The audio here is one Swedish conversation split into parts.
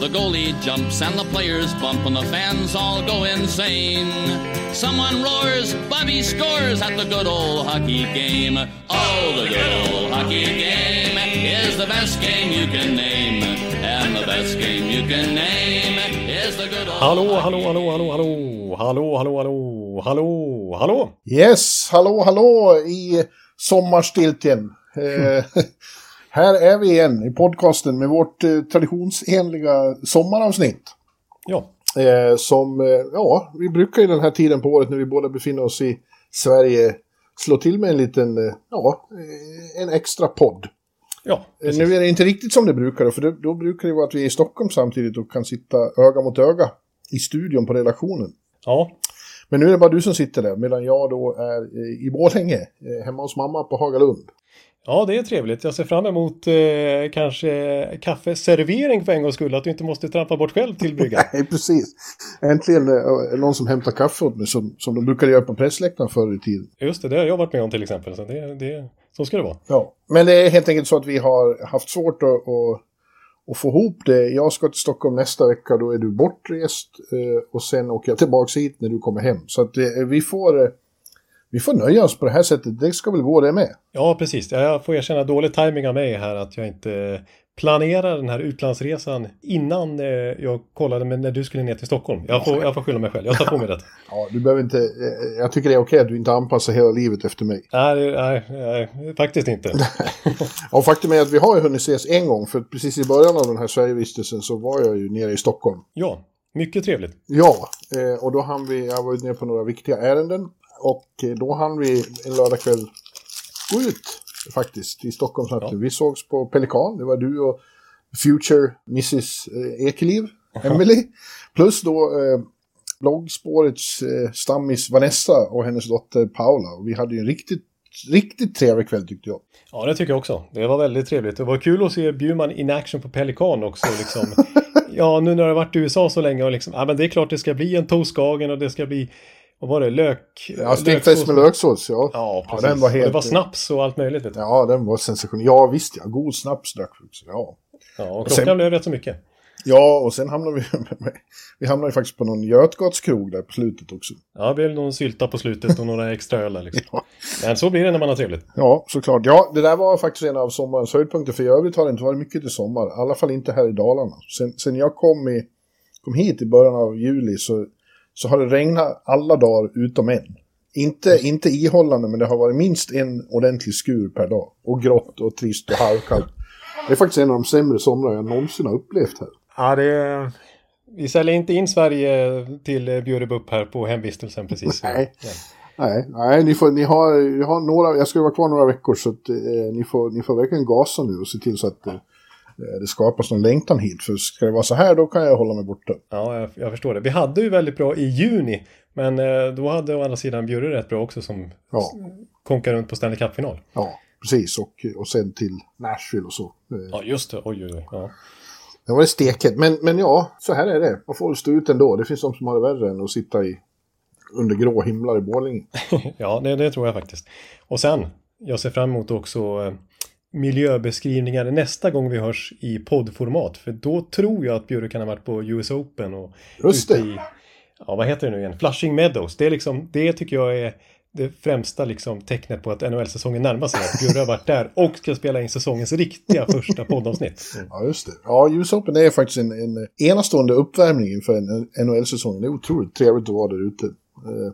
The goalie jumps and the players bump, and the fans all go insane. Someone roars, Bobby scores at the good old hockey game. Oh, the good old hockey game is the best game you can name. And the best game you can name is the good old Hallå, hallå, hallå, hallå, hallå, hallå, hallå, hallå, hallå, hallå. Yes, hallå, hallå i sommarstiltjen. Eh, här är vi igen i podcasten med vårt eh, traditionsenliga sommaravsnitt. Ja, Eh, som, eh, ja, vi brukar ju den här tiden på året när vi båda befinner oss i Sverige slå till med en liten, eh, ja, eh, en extra podd. ja, Eh, precis. Nu är det inte riktigt som det brukar, för det, då brukar det vara att vi är i Stockholm samtidigt och kan sitta öga mot öga i studion på redaktionen. Ja, Men nu är det bara du som sitter där, medan jag då är i Borlänge, hemma hos mamma på Hagalund. Ja, det är trevligt. Jag ser fram emot eh, kanske kaffeservering för en gångs skull. Att du inte måste trampa bort själv till bryggan. Nej, precis. Äntligen eh, någon som hämtar kaffe åt mig, som, som de brukade göra på pressläktaren förr i tiden. Just det, det har jag varit med om till exempel. Så, det, det, så ska det vara. Ja. Men det är helt enkelt så att vi har haft svårt att, att, att få ihop det. Jag ska till Stockholm nästa vecka, då är du bortrest. eh, Och sen åker jag tillbaka hit när du kommer hem. Så att eh, vi får... Vi får nöja oss på det här sättet. Det ska väl gå det med. Ja, precis. Jag får erkänna dålig timing av mig här att jag inte planerar den här utlandsresan innan eh, jag kollade med när du skulle ner till Stockholm. Jag får, jag får skylla mig själv. Jag tar på mig det. Ja, du behöver inte... eh, Jag tycker det är okej att du inte anpassar hela livet efter mig. Nej, nej, nej, faktiskt inte. Och faktum är att vi har ju hunnit ses en gång, för precis i början av den här Sverigevistelsen så var jag ju nere i Stockholm. Ja, mycket trevligt. Ja, eh, och då hann vi, jag var ju nere på några viktiga ärenden, och eh, då hann vi en lördagkväll gå ut faktiskt i Stockholm. Ja. Vi sågs på Pelikan, det var du och Future Mrs eh, Ekeliv, Emily, plus då eh, bloggspårets eh, stammis Vanessa och hennes dotter Paula. Och vi hade ju en riktigt, riktigt trevlig kväll tyckte jag. Ja, det tycker jag också. Det var väldigt trevligt. Det var kul att se Bjurman in action på Pelikan också. Liksom. ja, nu när det har varit i USA så länge och liksom, ja men det är klart det ska bli en toastskagen och det ska bli, vad var det, lök? Ja, stekfläsk med löksås, ja. Ja, precis. den var Och helt... det var snaps och allt möjligt. Vet du. Ja, den var sensationell. Ja, visst ja. God snaps drack vi också. Ja. Ja, och klockan sen- blev rätt så mycket. ja, och sen hamnade vi... vi hamnade ju faktiskt på någon Götgatskrog där på slutet också. Ja, det blev någon sylta på slutet och några extra öl där, liksom. Men så blir det när man har trevligt. Ja, såklart. Ja, det där var faktiskt en av sommarens höjdpunkter. För i övrigt har det inte varit mycket till sommar. I alla fall inte här i Dalarna. Sen, sen jag kom, i, kom hit i början av juli så, så har det regnat alla dagar utom en. Inte, inte ihållande, men det har varit minst en ordentlig skur per dag. Och grått och trist och halvkallt. Det är faktiskt en av de sämre somrar jag någonsin har upplevt här. Ja, det... Vi säljer inte in Sverige till Bjurebupp här på hemvistelsen precis. Nej. Nej, nej ni, får, ni, har, ni har några, jag ska vara kvar några veckor så att, eh, ni, får, ni får verkligen gasa nu och se till så att eh, det skapas någon längtan hit. För ska det vara så här då kan jag hålla mig borta. Ja, jag, jag förstår det. Vi hade ju väldigt bra i juni. Men eh, då hade å andra sidan Bjure rätt bra också som Ja, konkade runt på Stanley Cup-final. ja precis. Och, och sen till Nashville och så. Eh, Ja, just det. Oj, oj, oj. Ja. Det var det steket. Men, men ja, så här är det. Man får stå ut ändå. Det finns de som har det värre än att sitta i, under grå himlar i Borlänge. Ja, det, det tror jag faktiskt. Och sen, jag ser fram emot också eh, miljöbeskrivningar nästa gång vi hörs i poddformat. För då tror jag att Bjure kan ha varit på US Open och Just det. i, ja vad heter det nu igen, Flushing Meadows. Det är liksom, det tycker jag är det främsta liksom tecknet på att NHL-säsongen närmar sig. Att Bjure har varit där och ska spela in säsongens riktiga första poddavsnitt. Mm. Ja, just det. Ja, US Open är faktiskt en, en enastående uppvärmning inför en NHL-säsongen. Det är otroligt trevligt att vara där ute.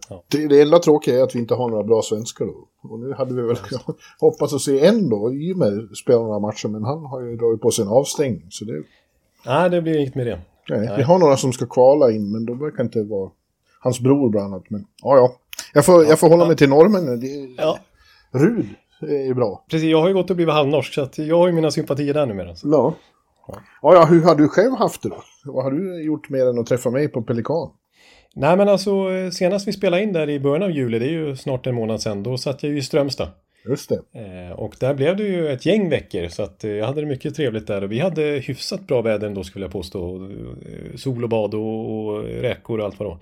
Ja. Det, det enda tråkiga är att vi inte har några bra svenskar då. Och nu hade vi väl hoppats att se en då. Ymer spelar några matcher, men han har ju dragit på sig en avstängning. Så det, Nej, det blir inget med det. nej. Vi har några som ska kvala in, men de verkar inte vara hans bror bland annat. Men ja, ja. Jag får, jag får hålla mig till normen. Det, Ja, Rud är bra. precis. Jag har ju gått och blivit halvnorsk så att jag har ju mina sympatier där numera. Så. Ja. Ja, ja, hur har du själv haft det då? Vad har du gjort mer än att träffa mig på Pelikan? Nej men alltså eh, senast vi spelade in där i början av juli, det är ju snart en månad sedan, då satt jag ju i Strömstad. Just det. Eh, och där blev det ju ett gäng veckor så att eh, jag hade det mycket trevligt där och vi hade hyfsat bra väder ändå skulle jag påstå. Sol och bad och, räkor och allt vad det var.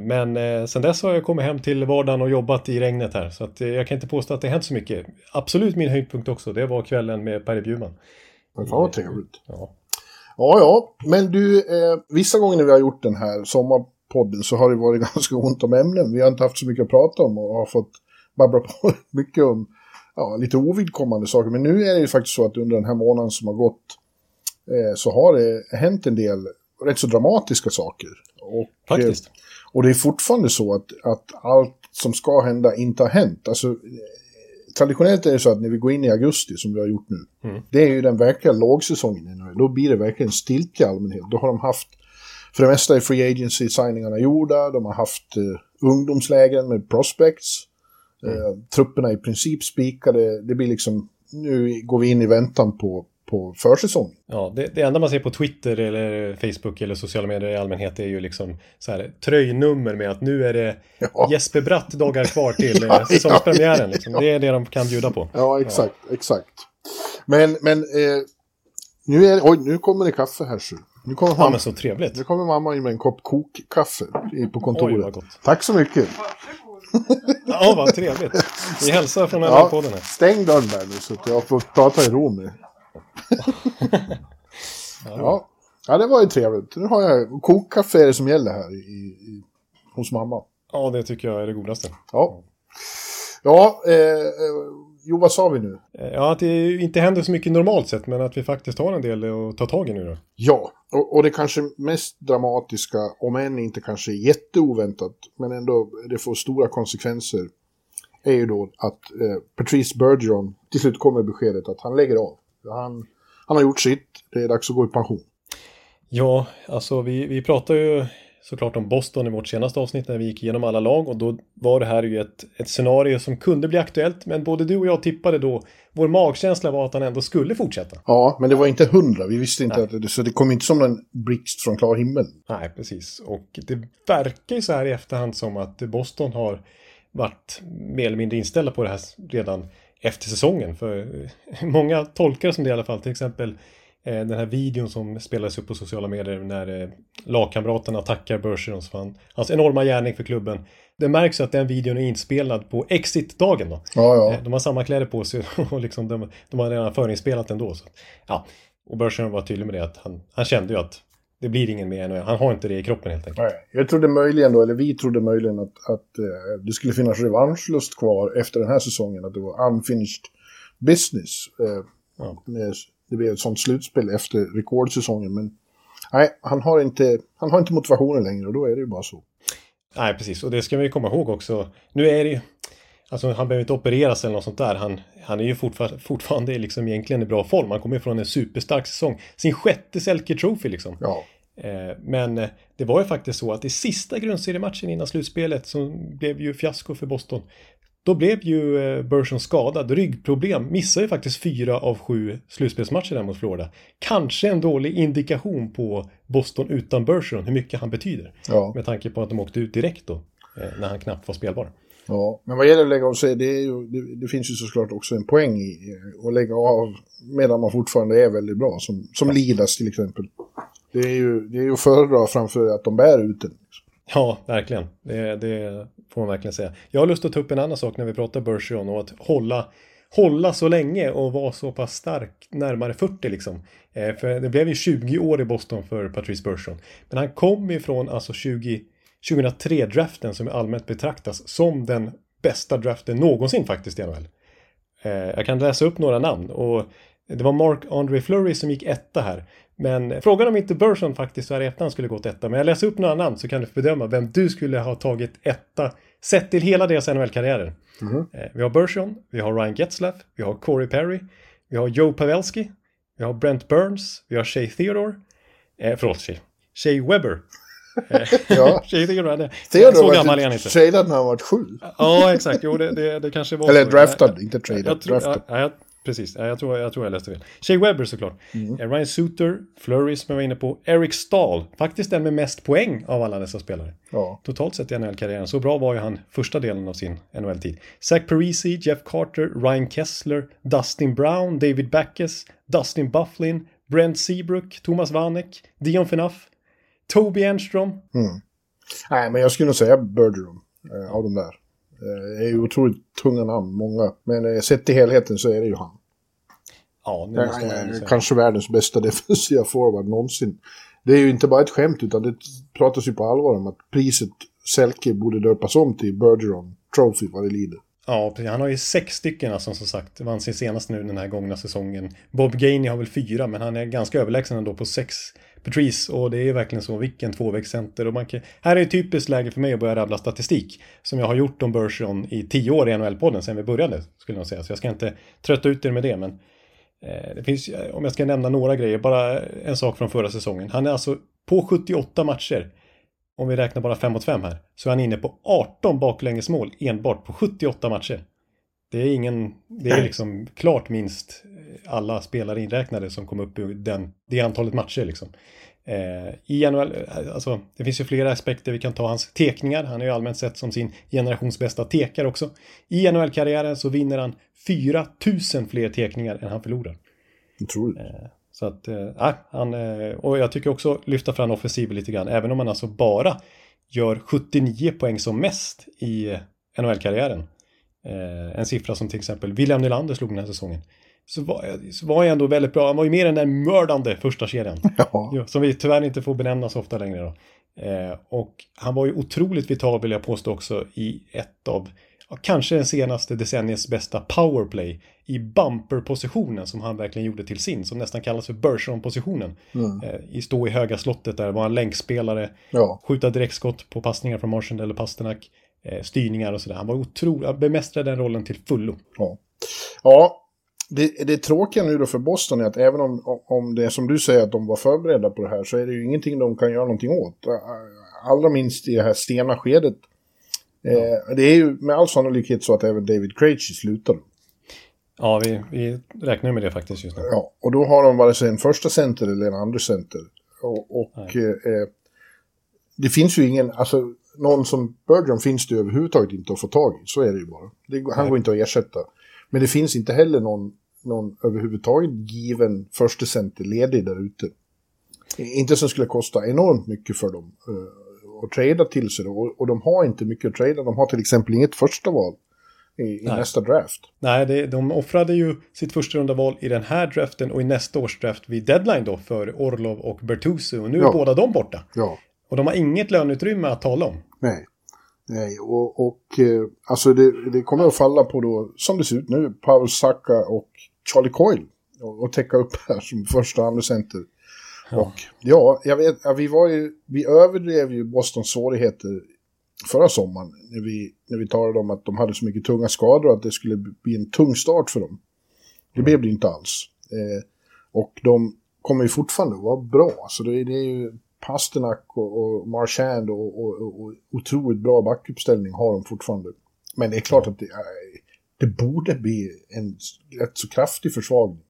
Men sen dess har jag kommit hem till vardagen och jobbat i regnet här så att jag kan inte påstå att det hänt så mycket. Absolut min höjdpunkt också, det var kvällen med Per Bjurman. Men fan vad trevligt. Ja. Ja, ja. Men du, vissa gånger när vi har gjort den här sommarpodden så har det varit ganska ont om ämnen. Vi har inte haft så mycket att prata om och har fått babbla på mycket om ja, lite ovidkommande saker. Men nu är det ju faktiskt så att under den här månaden som har gått eh, så har det hänt en del rätt så dramatiska saker. Och, Faktiskt. Eh, och det är fortfarande så att, att allt som ska hända inte har hänt. Alltså, eh, traditionellt är det så att när vi går in i augusti, som vi har gjort nu, Mm. det är ju den verkliga lågsäsongen. Då blir det verkligen stiltje i allmänhet. Då har de haft, för det mesta är free agency-signingarna gjorda, de har haft eh, ungdomslägen med prospects, eh, trupperna är i princip spikade, det blir liksom, nu går vi in i väntan på, på försäsongen. Ja, det, det enda man ser på Twitter eller Facebook eller sociala medier i allmänhet är ju liksom så här tröjnummer med att nu är det Ja. Jesper Bratt dagar kvar till Ja, ja, säsongspremiären. Liksom. Det är det de kan bjuda på. Ja, exakt, exakt. Men, men eh, nu, är, oj, nu kommer det kaffe här så. Nu kommer, Ja, men så trevligt. nu kommer mamma in med en kopp kokkaffe på kontoret. Oj, vad gott. Tack så mycket. Ja, vad trevligt. Vi hälsar från den Ja, podden här. stäng dörren där nu så att jag får prata i ro med. ja. ja, det var ju trevligt. Nu har jag kokkaffe är det som gäller här i, i, hos mamma. Ja, det tycker jag är det godaste. Ja, ja eh, eh, jo vad sa vi nu? Eh, Ja, att det inte händer så mycket normalt sett, men att vi faktiskt har en del att ta tag i nu då. Ja, och, och det kanske mest dramatiska, om än inte kanske jätteoväntat, men ändå det får stora konsekvenser, är ju då att eh, Patrice Bergeron till slut kommer beskedet att han lägger av. Han, han har gjort sitt, det är dags att gå i pension. Ja, alltså vi, vi pratar ju såklart om Boston i vårt senaste avsnitt när vi gick igenom alla lag och då var det här ju ett, ett scenario som kunde bli aktuellt men både du och jag tippade då vår magkänsla var att han ändå skulle fortsätta. Ja, men det var inte hundra, vi visste inte att det, så det kom inte som en blixt från klar himmel. Nej, precis. Och det verkar ju så här i efterhand som att Boston har varit mer eller mindre inställda på det här redan efter säsongen. För många tolkar det som det i alla fall. Till exempel den här videon som spelades upp på sociala medier när eh, lagkamraterna tackar Bergeron för han, hans enorma gärning för klubben. Det märks att den videon är inspelad på exit-dagen då. Ja, ja. Eh, De har samma kläder på sig och liksom de, de har redan förinspelat ändå. Så. Ja, och Bergeron var tydlig med det att han, han kände ju att det blir ingen mer än Han har inte det i kroppen helt enkelt. Nej, jag trodde möjligen då, eller vi trodde möjligen att, att eh, det skulle finnas revanschlust kvar efter den här säsongen, att det var unfinished business. Eh, Ja. Det blev ett sånt slutspel efter rekordsäsongen, men nej, han har, inte, han har inte motivationen längre och då är det ju bara så. Nej, precis. Och det ska vi komma ihåg också. Nu är det ju... Alltså han behöver inte opereras eller något sånt där. Han, han är ju fortfar fortfarande liksom egentligen i bra form. Han kommer ju från en superstark säsong. Sin sjätte Selke Trophy liksom. Ja, Eh, men eh, det var ju faktiskt så att i sista grundseriematchen innan slutspelet så blev ju fiasko för Boston. Då blev ju eh, Bergeron skadad, ryggproblem, missade ju faktiskt fyra av sju slutspelsmatcher där mot Florida. Kanske en dålig indikation på Boston utan Bergeron, hur mycket han betyder. ja. Med tanke på att de åkte ut direkt då, eh, när han knappt var spelbar. Ja, men vad gäller att lägga av sig, det, ju, det, det finns ju såklart också en poäng i att lägga av medan man fortfarande är väldigt bra, som, som Lidas till exempel. Det är ju, det är ju att föredra framför att de bär ut den. Ja, verkligen. Det, det får man verkligen säga. Jag har lust att ta upp en annan sak när vi pratar Bergeron och att hålla, hålla så länge och vara så pass stark närmare 40 liksom. Eh, för det blev ju 20 år i Boston för Patrice Bergeron. Men han kom ifrån alltså 20, 2003-draften som allmänt betraktas som den bästa draften någonsin faktiskt i NHL. Eh, jag kan läsa upp några namn och det var Mark Andre Fleury som gick etta här. Men frågan om inte Bergeron faktiskt så här i efterhand skulle gått etta. Men jag läser upp några namn så kan du bedöma vem du skulle ha tagit etta sett till hela deras NHL-karriärer. Mhm. Eh, Vi har Bergeron, vi har Ryan Getzlaff, vi har Corey Perry, vi har Joe Pavelski, vi har Brent Burns, vi har Shea Theodore, eh, förlåt, Shea, Shea Weber. Eh, Ja. Shea Theodore, det, Theodore så gammal är han inte tradad när han var sju. Ja, exakt. Jo, det, det, det kanske var Eller så. draftad, Jag- inte tradad, Jag, tror, draftad. ja, jag, precis, ja, jag, tror, jag tror jag läste fel. Shea Weber såklart. Mm. Eh, Ryan Suter, Flurry som jag var inne på. Eric Stahl, faktiskt den med mest poäng av alla dessa spelare. Ja. Totalt sett i NHL-karriären. Så bra var ju han första delen av sin NHL-tid. Zach Parisi, Jeff Carter, Ryan Kessler, Dustin Brown, David Backes, Dustin Bufflin, Brent Seabrook, Thomas Vanek, Dion Phaneuf, Toby Enstrom. Nej, men jag skulle nog säga Bergeron eh, av de där. Eh, det är ju otroligt tunga namn, många. Men eh, sett till helheten så är det ju han. Ja, det måste man Eh, säga. Kanske världens bästa defensiva forward någonsin. Det är ju inte bara ett skämt, utan det pratas ju på allvar om att priset Selke borde döpas om till Bergeron Trophy vad det lider. Ja, han har ju sex stycken alltså, som sagt. Vann sin senaste nu den här gångna säsongen. Bob Gainey har väl fyra, men han är ganska överlägsen ändå på sex. Patrice, och det är verkligen så, vilken tvåvägscenter. Och man kan, här är ett typiskt läge för mig att börja rabbla statistik. Som jag har gjort om Bergeron i tio år i NHL-podden sedan vi började, skulle jag säga. Så jag ska inte trötta ut er med det, men eh, det finns, om jag ska nämna några grejer, bara en sak från förra säsongen. Han är alltså på 78 matcher om vi räknar bara 5 mot 5 här, så är han inne på 18 baklängesmål enbart på 78 matcher. Det är ingen, det är liksom klart minst alla spelare inräknade som kom upp i den, det antalet matcher liksom. Eh, I NHL, eh, alltså det finns ju flera aspekter, vi kan ta hans tekningar, han är ju allmänt sett som sin generations bästa tekare också. I NHL-karriären så vinner han 4000 fler tekningar än han förlorar. Otroligt. Så att, eh, han, eh, och jag tycker också lyfta fram offensiven lite grann, även om han alltså bara gör 79 poäng som mest i eh, NHL-karriären. Eh, en siffra som till exempel William Nylander slog den här säsongen. Så var, så var jag ändå väldigt bra, han var ju mer än den mördande första kedjan. Ja. Som vi tyvärr inte får benämna så ofta längre då. Eh, och han var ju otroligt vital vill jag påstå också i ett av, kanske den senaste decenniets bästa powerplay i bumper-positionen som han verkligen gjorde till sin, som nästan kallas för Bergeron-positionen. Eh, I stå i höga slottet där var han länkspelare, Ja. skjuta direktskott på passningar från Marchand eller Pasternak, eh, styrningar och sådär. Han var otrolig, bemästrade den rollen till fullo. Ja, ja det, det tråkiga nu då för Boston är att även om, om det är som du säger att de var förberedda på det här så är det ju ingenting de kan göra någonting åt. Allra minst i det här stena skedet. Eh, det är ju med all sannolikhet så att även David Krejci slutar. Ja, vi, vi räknar med det faktiskt just nu. Ja, och då har de vare sig en första center eller en andra center. Och, och eh, eh, det finns ju ingen, alltså någon som Bergeron finns det överhuvudtaget inte att få tag i. Så är det ju bara. Det, han Nej. går inte att ersätta. Men det finns inte heller någon, någon överhuvudtaget given första center ledig där ute. Inte som skulle kosta enormt mycket för dem uh, att trada till sig. Och, och de har inte mycket att trada. De har till exempel inget första val i, i nästa draft. Nej, det, de offrade ju sitt första runda val i den här draften och i nästa års draft vid deadline då för Orlov och Bertuzzi. Och nu är Ja. båda de borta. Ja. Och de har inget löneutrymme att tala om. Nej. Nej, och, och eh, alltså det, det kommer att falla på då, som det ser ut nu, Pavel Saka och Charlie Coyle. Och, och täcka upp här som första andra center. Och ja, jag vet, ja, vi var ju, vi överdrev ju Bostons svårigheter förra sommaren. När vi, när vi talade om att de hade så mycket tunga skador och att det skulle bli en tung start för dem. Det blev det inte alls. Eh, och de kommer ju fortfarande att vara bra. Så det, är- det är ju Pasternak och, och Marchand och, och, och, otroligt bra backuppställning har de fortfarande. Men det är klart att det, det borde bli en rätt så kraftig försvagning.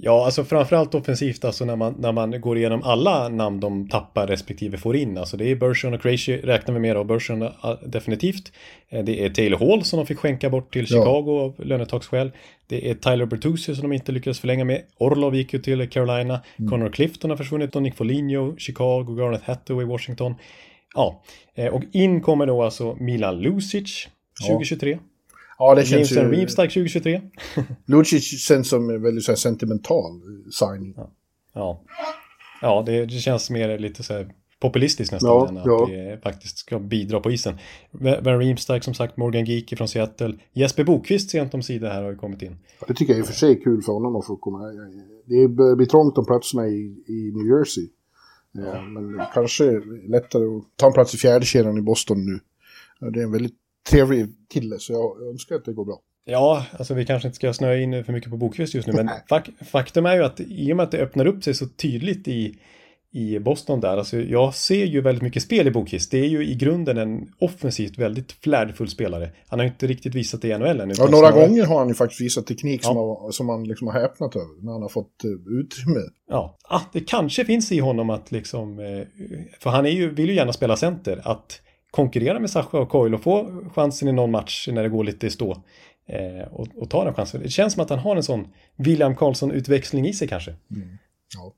Ja, alltså framförallt offensivt alltså när man, när man går igenom alla namn de tappar respektive får in. Alltså det är Bergeron och Crazy räknar vi med och Bergeron äh, definitivt. Eh, det är Taylor Hall som de fick skänka bort till Chicago ja. av lönetaksskäl. Det är Tyler Bertuzzi som de inte lyckades förlänga med. Orlov gick ju till Carolina. Mm. Connor Clifton har försvunnit och Nick Foligno, Chicago, Garnet Hathaway, Washington. Ja, eh, och in kommer då alltså Milan Lucic 2023. Ja. Ja, det känns ju... Reemstark 2023. Lucic känns som en väldigt så här, sentimental signing. Ja, ja. ja det, det, känns mer lite så här populistiskt nästan ja, än att ja. det faktiskt ska bidra på isen. Van Reemstark som sagt, Morgan Geeky från Seattle. Jesper Bokvist sent om sidor här har ju kommit in. Det tycker jag i och för sig är kul för honom att få komma. Det blir trångt om platserna i, i New Jersey. Ja. Men kanske lättare att ta en plats i fjärde kedjan i Boston nu. Det är en väldigt trevlig kille så jag önskar att det går bra. Ja, alltså vi kanske inte ska snöa in för mycket på Bokvist just nu, men fak faktum är ju att i och med att det öppnar upp sig så tydligt i, i Boston där, alltså jag ser ju väldigt mycket spel i Bokvist. Det är ju i grunden en offensivt väldigt flärdfull spelare. Han har ju inte riktigt visat det i NHL än. Ja, några snarare... gånger har han ju faktiskt visat teknik ja. som, har, som han liksom har häpnat över när han har fått uh, utrymme. Ja, ah, det kanske finns i honom att liksom, uh, för han är ju, vill ju gärna spela center, att konkurrera med Sascha och Coil och få chansen i någon match när det går lite i stå. Eh, och, och ta den chansen. Det känns som att han har en sån William Karlsson-utväxling i sig kanske. Mm. Ja.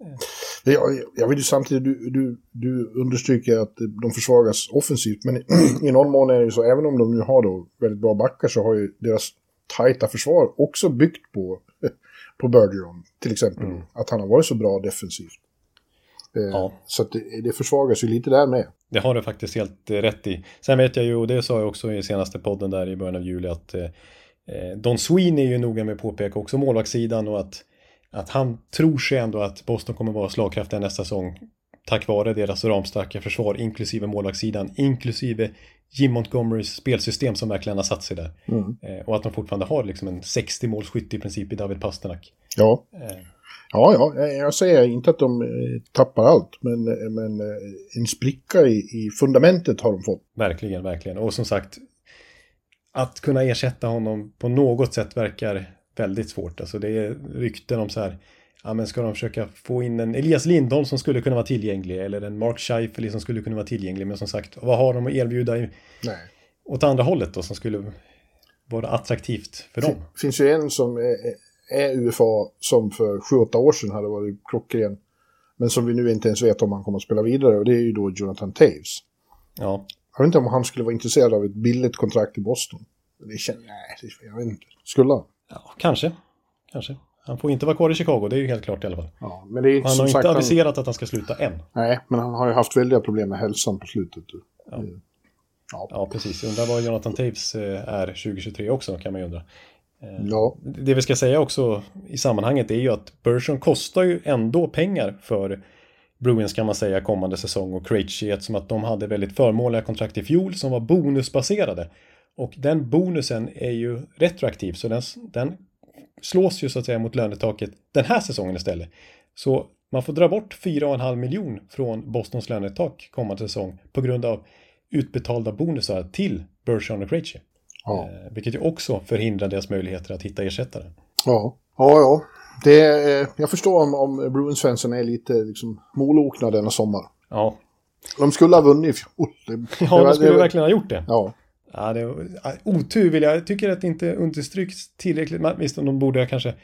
Jag, jag vill ju samtidigt, du, du, du understryker att de försvagas offensivt, men i någon mån är det ju så, även om de nu har då väldigt bra backar så har ju deras tajta försvar också byggt på, på Bergeron, till exempel. Mm. Att han har varit så bra defensivt. Eh, ja. Så det, det försvagas ju lite där med. Det har du faktiskt helt eh, rätt i. Sen vet jag ju, och det sa jag också i senaste podden där i början av juli, att eh, Don Sweeney är ju noga med att påpeka också målvaktssidan och att, att han tror sig ändå att Boston kommer vara slagkraftiga nästa säsong tack vare deras ramstarka försvar, inklusive målvaktssidan, inklusive Jim Montgomerys spelsystem som verkligen har satt sig där. Mm. Och att de fortfarande har liksom en 60 målskytt i princip i David Pasternak. Ja. Ja, ja, jag säger inte att de eh, tappar allt, men, eh, men eh, en spricka i, i fundamentet har de fått. Verkligen, verkligen. Och som sagt, att kunna ersätta honom på något sätt verkar väldigt svårt. Alltså det är rykten om så här, ja men ska de försöka få in en Elias Lindholm som skulle kunna vara tillgänglig eller en Mark Scheifele som skulle kunna vara tillgänglig. Men som sagt, vad har de att erbjuda i, Nej. åt andra hållet då som skulle vara attraktivt för dem? Det finns ju en som är, är UFA som för 7-8 år sedan hade varit klockren. Men som vi nu inte ens vet om han kommer att spela vidare och det är ju då Jonathan Taves. Ja. Jag vet inte om han skulle vara intresserad av ett billigt kontrakt i Boston. Det känner, nej, jag vet inte. Skulle han? Ja, kanske. Kanske. Han får inte vara kvar i Chicago, det är ju helt klart i alla fall. Ja, men det är han har inte aviserat han... att han ska sluta än. Nej, men han har ju haft väldiga problem med hälsan på slutet. Ja, ja. ja precis. Undrar vad Jonathan Taves eh, är 2023 också, kan man ju undra. Eh, ja. Det vi ska säga också i sammanhanget är ju att Bergeron kostar ju ändå pengar för Bruins kan man säga kommande säsong och Krejci eftersom att de hade väldigt förmånliga kontrakt i fjol som var bonusbaserade. Och den bonusen är ju retroaktiv så den, den slås ju så att säga mot lönetaket den här säsongen istället. Så man får dra bort 4,5 miljon från Bostons lönetak kommande säsong på grund av utbetalda bonusar till Bergeron och Krejci. Ja. Eh, vilket ju också förhindrar deras möjligheter att hitta ersättare. Ja, ja, ja. Det, eh, jag förstår om, om Bruins-fansen är lite liksom, molokna denna sommar. Ja. De skulle ha vunnit i fjol. ja, de skulle det, verkligen ha gjort det. Ja. Ja, det, otur vill jag, jag tycker att det inte understryks tillräckligt. Visst, de borde kanske,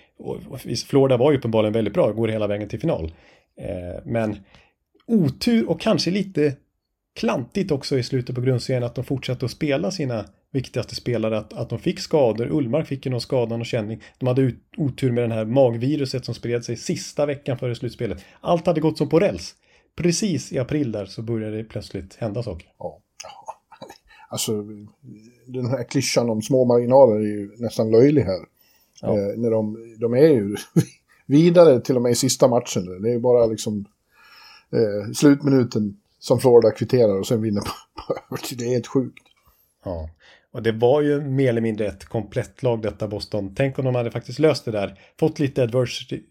visst, Florida var ju uppenbarligen väldigt bra, går hela vägen till final. Eh, men otur och kanske lite klantigt också i slutet på grundserien att de fortsatte att spela sina viktigaste spelare att, att de fick skador. Ullmark fick ju någon skada och känning. De hade ut, otur med den här magviruset som spred sig sista veckan före slutspelet. Allt hade gått som på räls. Precis i april där så började det plötsligt hända saker. Ja. Alltså, den här klyschan om små marginaler är ju nästan löjlig här. Ja. Eh, när de, de är ju vidare till och med i sista matchen. Det är bara liksom eh, slutminuten som Florida kvitterar och sen vinner på övertid. Det är helt sjukt. Ja. Och det var ju mer eller mindre ett komplett lag detta Boston. Tänk om de hade faktiskt löst det där. Fått lite adversity,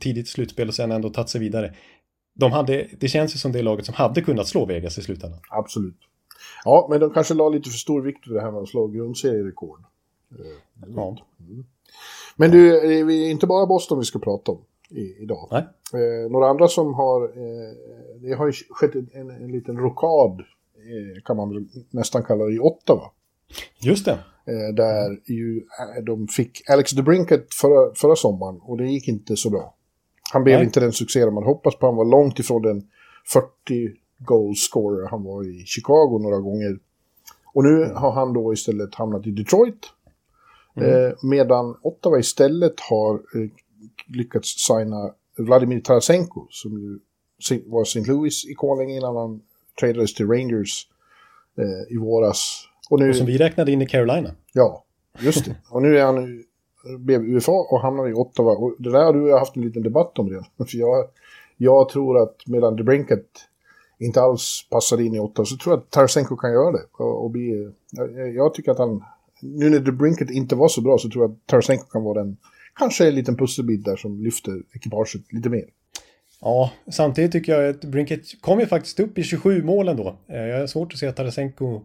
tidigt slutspel och sen ändå tagit sig vidare. De hade, det känns ju som det laget som hade kunnat slå Vegas i slutändan. Absolut. Ja, men de kanske la lite för stor vikt vid det här med att slå grundserierekord. Eh, ja. Mm. Men du, det är inte bara Boston vi ska prata om i, idag. Nej. Eh, några andra som har... Eh, det har ju skett en, en liten rokad, eh, kan man nästan kalla det, i Ottawa. Just det. Eh, där ju eh, de fick Alex DeBrinket förra, förra sommaren och det gick inte så bra. Han blev Nej. inte den succé man hoppas på. Han var långt ifrån den 40 goal scorer han var i Chicago några gånger. Och nu har han då istället hamnat i Detroit. Eh, medan Ottawa istället har eh, lyckats signa Vladimir Tarasenko som ju var St. Louis-ikon länge innan han tradades till Rangers eh, i våras. Och nu, Och som vi räknade in i Carolina. Ja, just det. Och nu är han blev UFA och hamnar i Ottawa. Och det där har du haft en liten debatt om redan. För jag, jag tror att medan DeBrinket inte alls passar in i Ottawa så tror jag att Tarasenko kan göra det. Och, och bli, jag, jag tycker att han, nu när DeBrinket inte var så bra så tror jag att Tarasenko kan vara den, kanske en liten pusselbit där som lyfter ekipaget lite mer. Ja, samtidigt tycker jag att Brinket kom ju faktiskt upp i 27 mål ändå. Eh, Jag har svårt att se att Tarasenko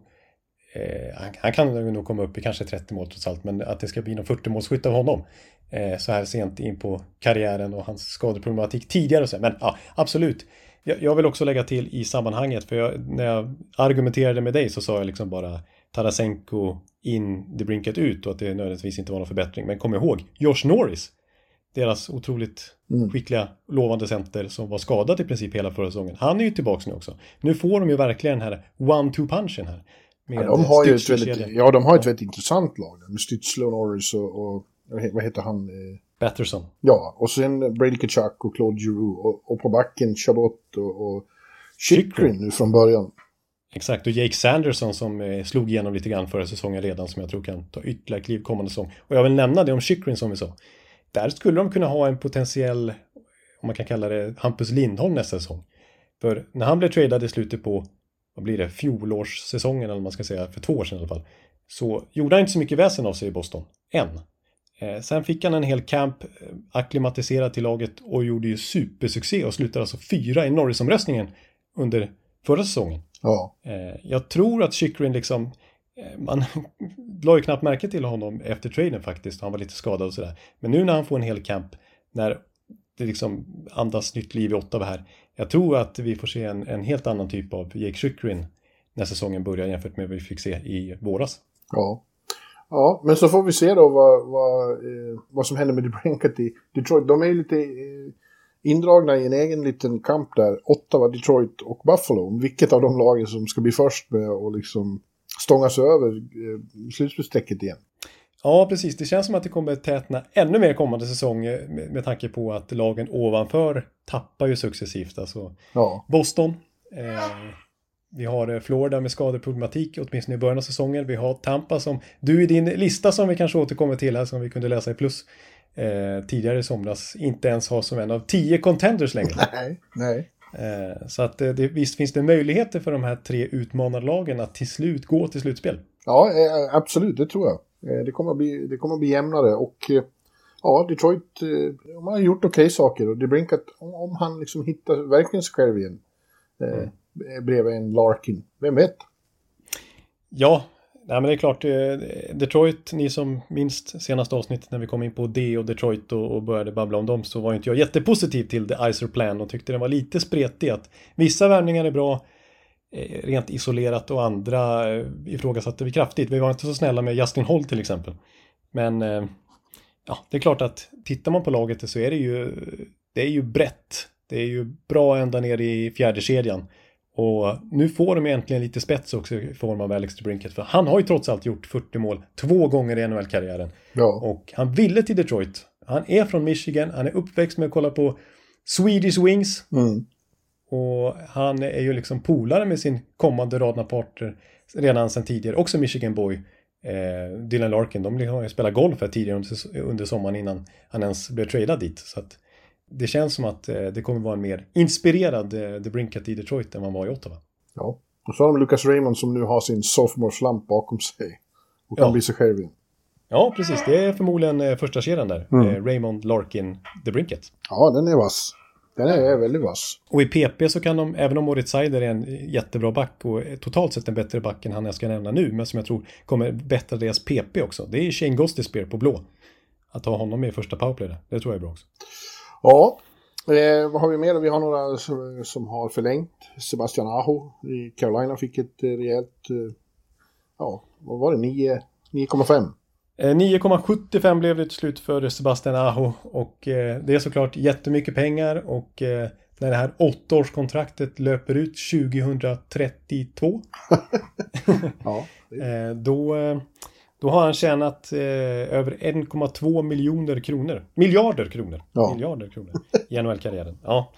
han, han kan nog komma upp i kanske 30 mål trots allt, men att det ska bli någon 40-målsskytt av honom eh, så här sent in på karriären och hans skadeproblematik tidigare och så. Men ja, absolut. Jag, jag vill också lägga till i sammanhanget, för jag, när jag argumenterade med dig så sa jag liksom bara Tarasenko in, det brinket ut och att det nödvändigtvis inte var någon förbättring. Men kom ihåg, Josh Norris, deras otroligt skickliga, lovande center som var skadad i princip hela förra säsongen. Han är ju tillbaka nu också. Nu får de ju verkligen den här one-two-punchen här. Ja, de har ju ett väldigt, ja, de har ett väldigt intressant lag. Med Stützle och Norris och, och vad heter han? Eh, Batterson. Ja, och sen Brady Kachuk och Claude Giroux och, och på backen Chabot och, och Chychrun nu från början. Exakt, och Jake Sanderson som eh, slog igenom lite grann förra säsongen redan som jag tror kan ta ytterligare kliv kommande säsong. Och jag vill nämna det om Chychrun som vi sa. Där skulle de kunna ha en potentiell, om man kan kalla det, Hampus Lindholm nästa säsong. För när han blev tradad i slutet på, vad blir det, fjolårssäsongen eller vad man ska säga, för två år sedan i alla fall. Så gjorde han inte så mycket väsen av sig i Boston, än. Eh, sen fick han en hel camp, eh, akklimatiserad till laget och gjorde ju supersuccé och slutade alltså fyra i Norrisomröstningen under förra säsongen. Ja, Eh, jag tror att Chychrun liksom, man la ju knappt märke till honom efter traden faktiskt, han var lite skadad och sådär. Men nu när han får en hel camp, när det liksom andas nytt liv i Ottawa här, jag tror att vi får se en, en helt annan typ av Jake Chychrun när säsongen börjar jämfört med vad vi fick se i våras. ja. Ja, men så får vi se då vad, vad, eh, vad som händer med DeBrinket i Detroit. De är lite eh, indragna i en egen liten kamp där. Ottawa, Detroit och Buffalo. Vilket av de lagen som ska bli först med att liksom stånga sig över eh, slutspelsstrecket igen. Ja, precis. Det känns som att det kommer tätna ännu mer kommande säsong eh, med, med tanke på att lagen ovanför tappar ju successivt. Alltså Ja, Boston. Eh, vi har eh, Florida med skadeproblematik, åtminstone i början av säsongen. Vi har Tampa som du i din lista som vi kanske återkommer till här, som vi kunde läsa i plus eh, tidigare i somras, inte ens har som en av tio contenders längre. nej, nej. Eh, så att eh, det, visst finns det möjligheter för de här tre utmanarlagen att till slut gå till slutspel. Ja, absolut, det tror jag. Det kommer att bli, det kommer att bli jämnare och ja, Detroit, eh, har gjort okej saker och det brinkat, om, om han liksom hittar verkligen sig själv igen eh, bredvid en Larkin, vem vet? Ja, nej, men det är klart. eh, Detroit, ni som minst senaste avsnittet när vi kom in på D och Detroit och, och började babbla om dem så var inte jag jättepositiv till The Icer Plan och tyckte den var lite spretig. Att vissa värvningar är bra eh, rent isolerat och andra eh, ifrågasatte vi kraftigt. Vi var inte så snälla med Justin Holt till exempel. Men ja, det är klart att tittar man på laget så är det ju, det är ju brett. Det är ju bra ända ner i fjärde kedjan. Och nu får de egentligen lite spets också i form av Alex DeBrinket. För han har ju trots allt gjort 40 mål två gånger i NHL-karriären. Ja, Och han ville till Detroit. Han är från Michigan, han är uppväxt med att kolla på Swedish Wings. mm. Och han är ju liksom polare med sin kommande radnapartner redan sedan tidigare. Också Michigan Boy. Eh, Dylan Larkin, de har ju spelat golf här tidigare under, under sommaren innan han ens blev tradad dit. Så att det känns som att eh, det kommer vara en mer inspirerad eh, The Brinkat i Detroit än han var i Ottawa. ja. Och så har de Lucas Raymond som nu har sin sophomore slump bakom sig. Och kan Ja. bli sig själv igen. Ja, precis. Det är förmodligen eh, första kedjan där. Mm. Eh, Raymond Larkin, The Brinket. Ja, den är vass. Den är väldigt vass. Och i PP så kan de, även om Moritz Seider är en jättebra back och totalt sett en bättre back än han jag ska nämna nu, men som jag tror kommer bättra deras PP också. Det är Shane Gostisbehere på blå. att ha honom med i första powerplay där. Det tror jag är bra också. Ja, eh, vad har vi mer? Vi har några som, som har förlängt. Sebastian Aho i Carolina fick ett eh, rejält, eh, ja, vad var det, 9,5? 9,75 eh, blev det till slut för Sebastian Aho och eh, det är såklart jättemycket pengar och eh, när det här åttaårskontraktet löper ut 2032 ja, då, då har han tjänat över 1,2 miljoner kronor. Miljarder kronor. Ja. Miljarder kronor i NHL-karriären. Ja.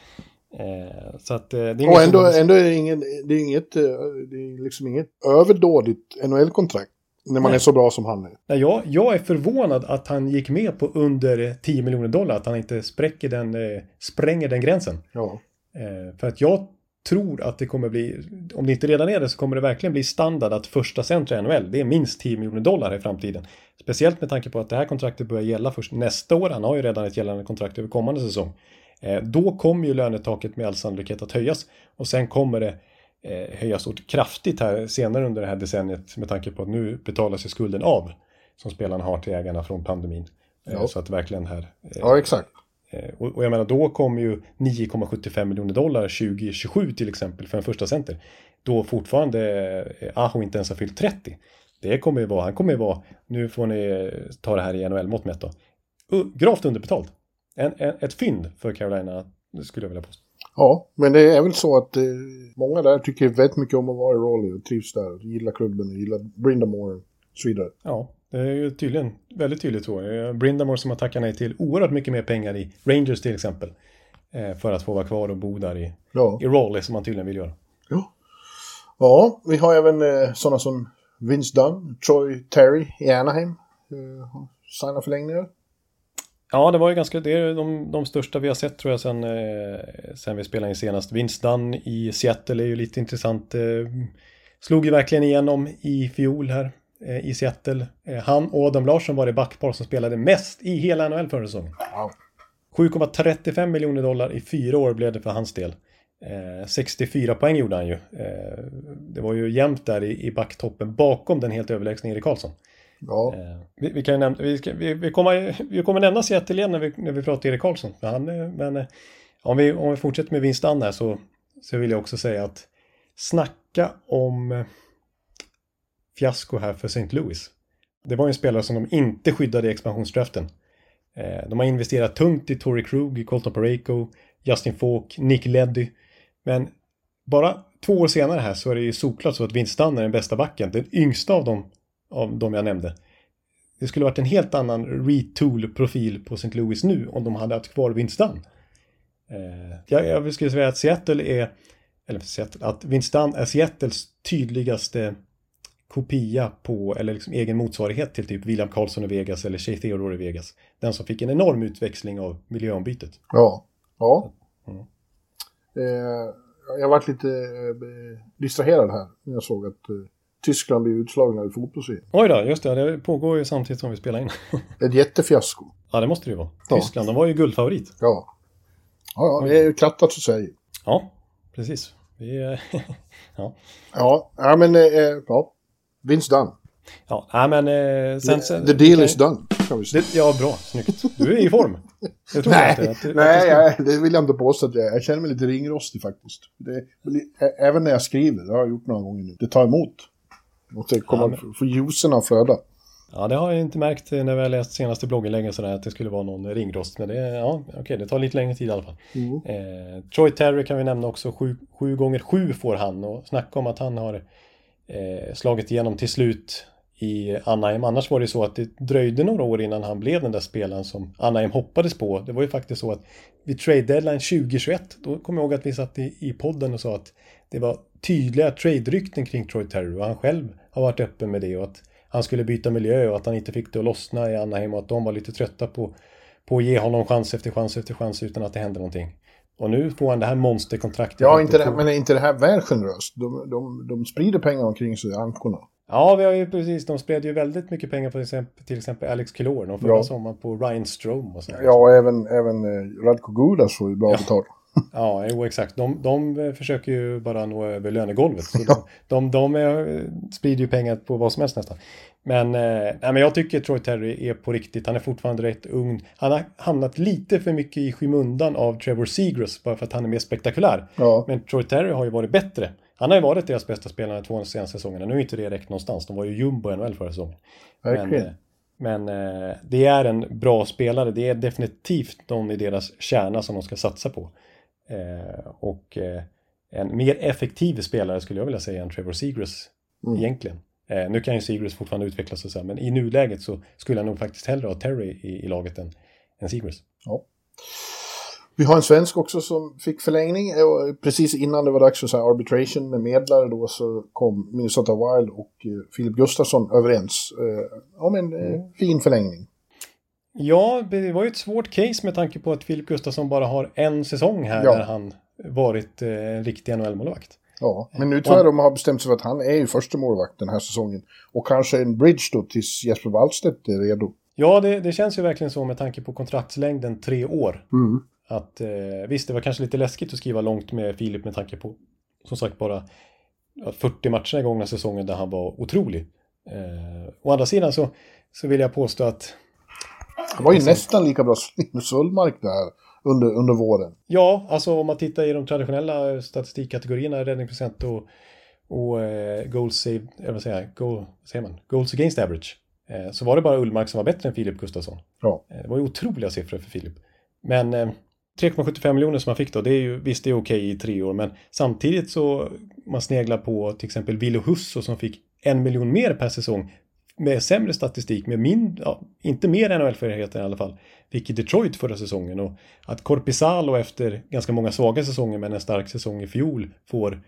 så att, det är och ändå, ändå är det, ingen, det är inget, det är liksom inget överdådigt NHL-kontrakt. När man Nej. är så bra som han är. Nej, jag, jag är förvånad att han gick med på under 10 miljoner dollar. Att han inte spräcker den, eh, spränger den gränsen. Ja. Eh, för att jag tror att det kommer bli, om det inte redan är det, så kommer det verkligen bli standard att första centra i NHL, det är minst 10 miljoner dollar i framtiden. Speciellt med tanke på att det här kontraktet börjar gälla först nästa år. Han har ju redan ett gällande kontrakt över kommande säsong. Eh, då kommer ju lönetaket med all sannolikhet att höjas. Och sen kommer det eh, höjas kraftigt här senare under det här decenniet med tanke på att nu betalar sig skulden av som spelarna har till ägarna från pandemin. Eh, ja. Så att verkligen här... Eh, ja, exakt. Och, jag menar, då kommer ju 9,75 miljoner dollar 2027 till exempel för en första center. Då fortfarande Aho inte ens har fyllt 30. Det kommer ju vara, han kommer ju vara, nu får ni ta det här i NHL-mått mätt då, gravt underbetalt. En, en, ett fynd för Carolina, skulle jag vilja påstå. Ja, men det är väl så att eh, många där tycker väldigt mycket om att vara i Raleigh och trivs där. Och gillar klubben och gillar Brindamore och så vidare. Ja, det är ju tydligen väldigt tydligt så. Brindamore som har tackat nej till oerhört mycket mer pengar i Rangers till exempel. Eh, för att få vara kvar och bo där i, ja. i Raleigh som man tydligen vill göra. Ja, ja vi har även eh, sådana som Vince Dunn, Troy Terry i Anaheim. Eh, signar förlängningar. Ja, det var ju ganska, det är de, de största vi har sett tror jag sen, eh, sen vi spelade in senast. Dunn i Seattle är ju lite intressant. Eh, slog ju verkligen igenom i fjol här eh, i Seattle. Eh, han och Adam Larsson var det backpar som spelade mest i hela NHL förra säsongen. Wow. 7,35 miljoner dollar i fyra år blev det för hans del. 64 eh, poäng gjorde han ju. Eh, det var ju jämnt där i, i backtoppen bakom den helt överlägsna Erik Karlsson. Ja. Eh, vi, vi, kan nämna, vi, ska, vi, vi, kommer, vi kommer nämna Seattle igen när vi, när vi pratar Erik Karlsson. Han, eh, men eh, om vi, om vi fortsätter med Winston här så, så vill jag också säga att snacka om fiasko här för St. Louis. Det var ju en spelare som de inte skyddade i expansionsdraften. De har investerat tungt i Tory Krug, Colton Pareko, Justin Falk, Nick Leddy. Men bara två år senare här så är det ju såklart så att Vince är den bästa backen. Den yngsta av dem av de jag nämnde. Det skulle varit en helt annan retool-profil på St. Louis nu om de hade haft kvar Dunn. Eh, jag, jag skulle säga att Seattle är, eller Seattle, att Dunn är Seattles tydligaste kopia på, eller liksom egen motsvarighet till typ William Karlsson i Vegas eller Shea Theodore i Vegas. Den som fick en enorm utväxling av miljöombytet. Ja, ja. Mm. Eh, jag varit lite eh, distraherad här när jag såg att eh, Tyskland blir utslagna i fotbolls Oj då, just det. Det pågår ju samtidigt som vi spelar in. Ett jättefiasko. Ja, det måste det ju vara. Tyskland, ja. de var ju guldfavorit. Ja. Ja, ja det är ju krattat så säger. Ja, precis. Vi, ja. ja. Ja, men eh, ja. Vinst done. Ja, nej men eh, sen. The deal is done. Det, ja, bra. Snyggt. Du är i form. Jag tror nej, att, att nej att jag, det vill jag inte påstå att jag. Jag känner mig lite ringrostig faktiskt. Det, även när jag skriver, det har jag gjort några gånger nu. Det tar emot. Måste komma, ja, men... få juicerna att flöda. Ja, det har jag inte märkt när vi har läst senaste blogginläggen sådär att det skulle vara någon ringrost. Men det, ja, okej, det tar lite längre tid i alla fall. Mm. Eh, Troy Terry kan vi nämna också. Sju, sju gånger sju får han och snacka om att han har eh, slagit igenom till slut i Anaheim. Annars var det så att det dröjde några år innan han blev den där spelaren som Anaheim hoppades på. Det var ju faktiskt så att vid trade deadline 2021, då kommer jag ihåg att vi satt i, i podden och sa att det var tydliga trade-rykten kring Troy Terry och han själv har varit öppen med det och att han skulle byta miljö och att han inte fick det att lossna i Anaheim och att de var lite trötta på, på att ge honom chans efter chans efter chans utan att det hände någonting. Och nu får han det här monsterkontraktet. Ja, inte det, men är inte det här väl generöst? De, de, de sprider pengar omkring sig, ankorna. Ja, vi har ju precis, de spred ju väldigt mycket pengar på till exempel, till exempel Alex Killorn och förra ja. sommaren på Ryan Strome och så. Ja, och även, även eh, Radko Gudas får ju bra ja. betalt. Ja, jo exakt. De, de försöker ju bara nå över lönegolvet. Så de, de, de är, sprider ju pengar på vad som helst nästan. Men, eh, nej, men jag tycker Troy Terry är på riktigt. Han är fortfarande rätt ung. Han har hamnat lite för mycket i skymundan av Trevor Seagrass bara för att han är mer spektakulär. Ja. Men Troy Terry har ju varit bättre. Han har ju varit deras bästa spelare de två senaste säsongerna. Nu är inte det räckt någonstans. De var ju jumbo i NHL förra säsongen. Men, Verkligen. eh, men eh, det är en bra spelare. Det är definitivt någon i deras kärna som de ska satsa på. Eh, och eh, en mer effektiv spelare skulle jag vilja säga än Trevor Seagrass Mm. egentligen. Eh, nu kan ju Seagrass fortfarande utvecklas och så men i nuläget så skulle jag nog faktiskt hellre ha Terry i, i laget än, än Seagrass. Ja. Vi har en svensk också som fick förlängning. Precis innan det var dags för så arbitration med medlare då så kom Minnesota Wild och Filip Gustafsson överens om en eh, fin förlängning. Ja, det var ju ett svårt case med tanke på att Filip Gustafsson bara har en säsong här Ja. där han varit eh, en riktig NHL-målvakt. Ja, men nu tror jag de har bestämt sig för att han är ju första målvakt den här säsongen. Och kanske en bridge då tills Jesper Wallstedt är redo. Ja, det, det känns ju verkligen så med tanke på kontraktslängden tre år. Att eh, visst, det var kanske lite läskigt att skriva långt med Filip med tanke på som sagt bara ja, 40 matcher i gångna säsongen där han var otrolig. Eh, å andra sidan så, så vill jag påstå att Han var ju nästan lika bra som Linus Ullmark där under, under våren. ja, alltså om man tittar i de traditionella statistikkategorierna räddningsprocent och, och eh, goals saved, eller vad säger goal, vad säger man, goals against average. Eh, så var det bara Ullmark som var bättre än Filip Gustafsson. Ja. Eh, Det var ju otroliga siffror för Filip. Men eh, 3,75 miljoner som han fick då, det är ju, visst det är okej i tre år, men samtidigt så man sneglar på till exempel Ville Husso som fick en miljon mer per säsong med sämre statistik, med min, ja, inte mer NHL-erfarenhet i alla fall, fick i Detroit förra säsongen och att Korpisalo efter ganska många svaga säsonger men en stark säsong i fjol får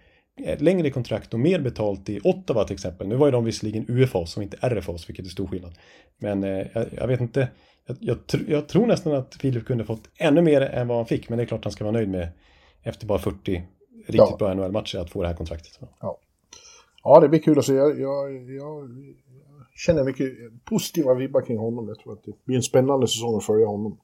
ett längre kontrakt och mer betalt i Ottawa till exempel. Nu var ju de visserligen UFAs som inte RFAs, vilket är stor skillnad. Men eh, jag, jag vet inte, jag, jag, tr- jag tror nästan att Filip kunde fått ännu mer än vad han fick, men det är klart han ska vara nöjd med efter bara 40 riktigt Ja. bra NHL-matcher att få det här kontraktet. Ja, det blir kul att se. Jag, jag, jag känner mycket positiva vibbar kring honom. Jag tror att det blir en spännande säsong att följa honom.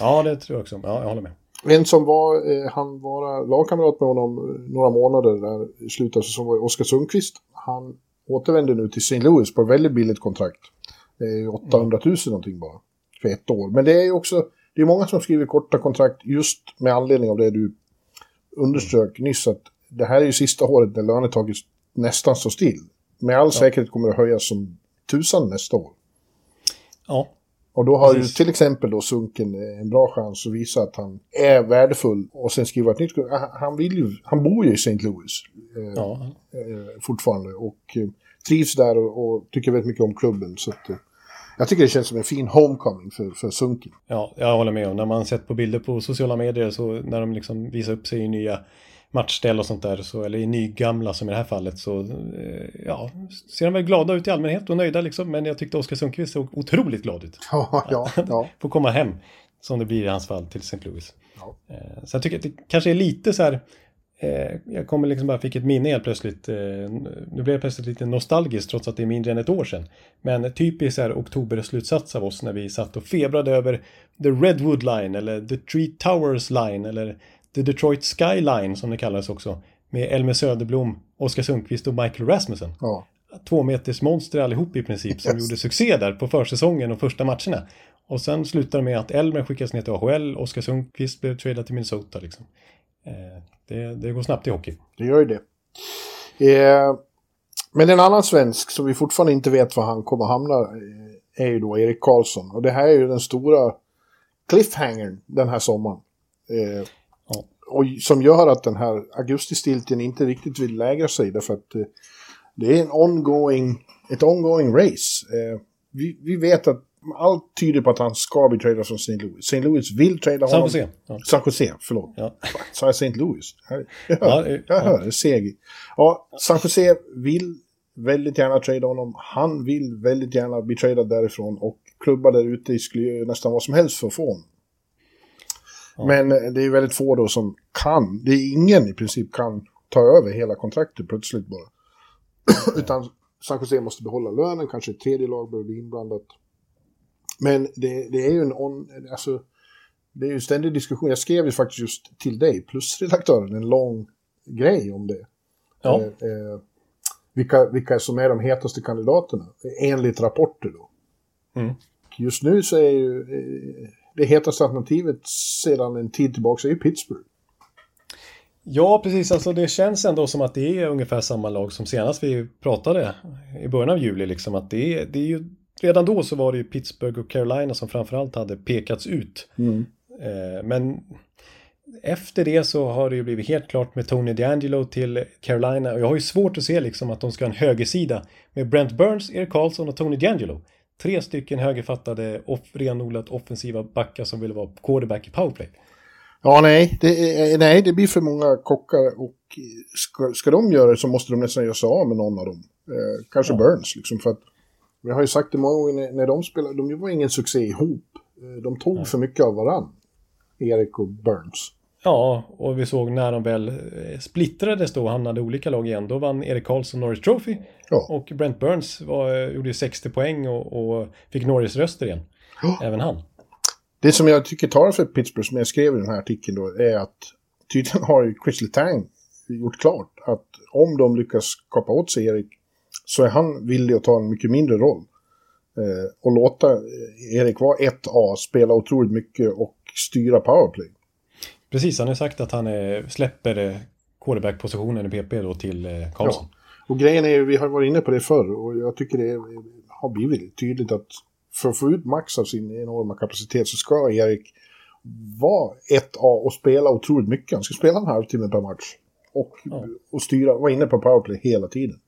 Ja, det tror jag också. Ja, jag håller med. En som var, eh, han var lagkamrat med honom eh, några månader där i slutet av säsongen var Oskar Sundqvist. Han återvänder nu till St. Louis på ett väldigt billigt kontrakt. Det är ju 800 000 någonting bara för ett år. Men det är ju också, det är många som skriver korta kontrakt just med anledning av det du underströk nyss att det här är ju sista året när lönetaget nästan står still. Med all säkerhet kommer det höjas som tusan nästa år. Ja, Och då har Precis. ju till exempel då Sunken eh, en bra chans att visa att han är värdefull och sen skriva ett nytt. Han- Han, vill ju, han bor ju i St. Louis eh, ja. eh, fortfarande och eh, trivs där och, och tycker väldigt mycket om klubben. Så att, eh, jag tycker det känns som en fin homecoming för, för Sunken. Ja, jag håller med. Och när man sett på bilder på sociala medier så när de liksom visar upp sig i nya matchställ och sånt där, så, eller i nygamla som i det här fallet, så eh, ja, ser de väl glada ut i allmänhet och nöjda liksom. Men jag tyckte Oskar Sundqvist såg otroligt glad ut. Ja, ja, ja. Får komma hem, som det blir i hans fall, till St. Louis. Ja. Eh, så jag tycker att det kanske är lite så här, eh, jag kommer liksom bara, fick ett minne helt plötsligt, nu blev jag plötsligt lite nostalgisk trots att det är mindre än ett år sedan. Men typiskt här oktober-slutsats av oss när vi satt och febrade över The Redwood Line eller The Tree Towers Line eller The Detroit Skyline som det kallades också. Med Elmer Söderblom, Oskar Sundqvist och Michael Rasmussen. ja. Två meters monster allihop i princip som Yes. gjorde succé där på försäsongen och första matcherna. Och sen slutade det med att Elmer skickas ner till AHL, Oskar Sundqvist blev tradad till Minnesota liksom. Eh, det, det går snabbt i hockey. Det gör ju det. Eh, men en annan svensk som vi fortfarande inte vet var han kommer hamna eh, är ju då Erik Karlsson. Och det här är ju den stora cliffhangern den här sommaren. Eh, Ja. Och som gör att den här augustistilten inte riktigt vill lägra sig därför att eh, det är en ongoing, ett ongoing race. Eh, vi, vi vet att allt tyder på att han ska bli tradad från St. Louis. St. Louis vill trada San honom. Jose. Ja. San Jose, förlåt. Ja. Sa jag St. Louis? Jag, Ja, hör, eh, jag ja. hör, seg. Ja, San Jose vill väldigt gärna trada honom. Han vill väldigt gärna bli tradad därifrån och klubbar där ute skulle göra nästan vad som helst för att få honom. Men eh, det är väldigt få då som kan, det är ingen i princip kan ta över hela kontraktet plötsligt bara. Utan San Jose måste behålla lönen, kanske ett tredje lag behöver bli inblandat. Men det, det är ju en on, alltså, det är ju ständig diskussion. Jag skrev ju faktiskt just till dig, plus redaktören, en lång grej om det. Ja. Eh, eh, vilka, vilka som är de hetaste kandidaterna, enligt rapporter då. Mm. Just nu så är ju eh, det hetaste alternativet sedan en tid tillbaka är ju Pittsburgh. Ja, precis. Alltså det känns ändå som att det är ungefär samma lag som senast vi pratade i början av juli. Liksom, att det, är, det är ju, redan då så var det ju Pittsburgh och Carolina som framförallt hade pekats ut. Eh, men efter det så har det ju blivit helt klart med Tony DeAngelo till Carolina. Och jag har ju svårt att se liksom att de ska ha en högersida med Brent Burns, Erik Karlsson och Tony DeAngelo. Tre stycken högerfattade, off, renodlat offensiva backar som vill vara quarterback i powerplay. Ja, nej det, är, nej, det blir för många kockar och ska, ska de göra det så måste de nästan göra sig av med någon av dem. Eh, kanske Ja. Burns, liksom, för att vi har ju sagt det många gånger när, när de spelade, de var ingen succé ihop. Eh, de tog för mycket av varann, Erik och Burns. Ja, och vi såg när de väl eh, splittrades då och hamnade i olika lag igen. Då vann Erik Karlsson Norris Trophy. Ja. Och Brent Burns var, eh, gjorde ju 60 poäng och, och fick Norris-röster igen. Även han. Det som jag tycker talar för Pittsburgh, som jag skrev i den här artikeln då, är att tydligen har ju Chris Letang gjort klart att om de lyckas kapa åt sig Erik så är han villig att ta en mycket mindre roll. Eh, och låta eh, Erik vara 1A, spela otroligt mycket och styra powerplay. Precis, han har sagt att han släpper eh, quarterback-positionen i PP då till eh, Karlsson. Och grejen är ju, vi har varit inne på det förr och jag tycker det har blivit tydligt att för att få ut max av sin enorma kapacitet så ska Erik vara 1A och spela otroligt mycket. Han ska spela en halvtimme per match. Och, Ja. och styra, vara inne på powerplay hela tiden.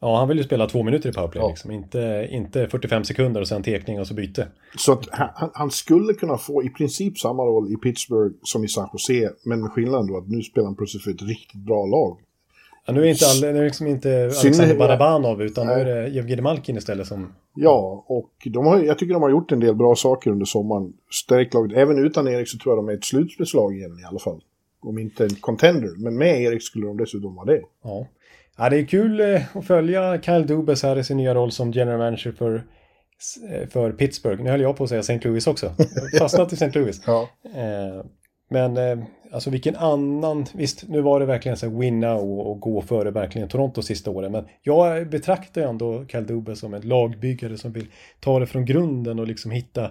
Ja, han vill ju spela två minuter i powerplay Ja. liksom. Inte, inte 45 sekunder och sen tekning och så byte. Så att han, han skulle kunna få i princip samma roll i Pittsburgh som i San Jose, men med skillnaden då att nu spelar han plötsligt för ett riktigt bra lag. Ja, nu är inte, all, nu är liksom inte Alexander Barabanov utan nu Nej. är det Jevgenij Malkin istället som... Ja, och de har, jag tycker de har gjort en del bra saker under sommaren. Stärkt laget. Även utan Erik så tror jag de är ett slutspelslag igen i alla fall. Om inte en contender, men med Erik skulle de dessutom vara det. Ja. Ja, det är kul eh, att följa Kyle Dubas här i sin nya roll som general manager för, eh, för Pittsburgh. Nu höll jag på att säga St. Louis också. Fastnat i St. Louis. Ja, Eh, men alltså vilken annan, visst nu var det verkligen så win now och, gå före verkligen Toronto sista åren. Men jag betraktar ändå Kyle Dubas som en lagbyggare som vill ta det från grunden och liksom hitta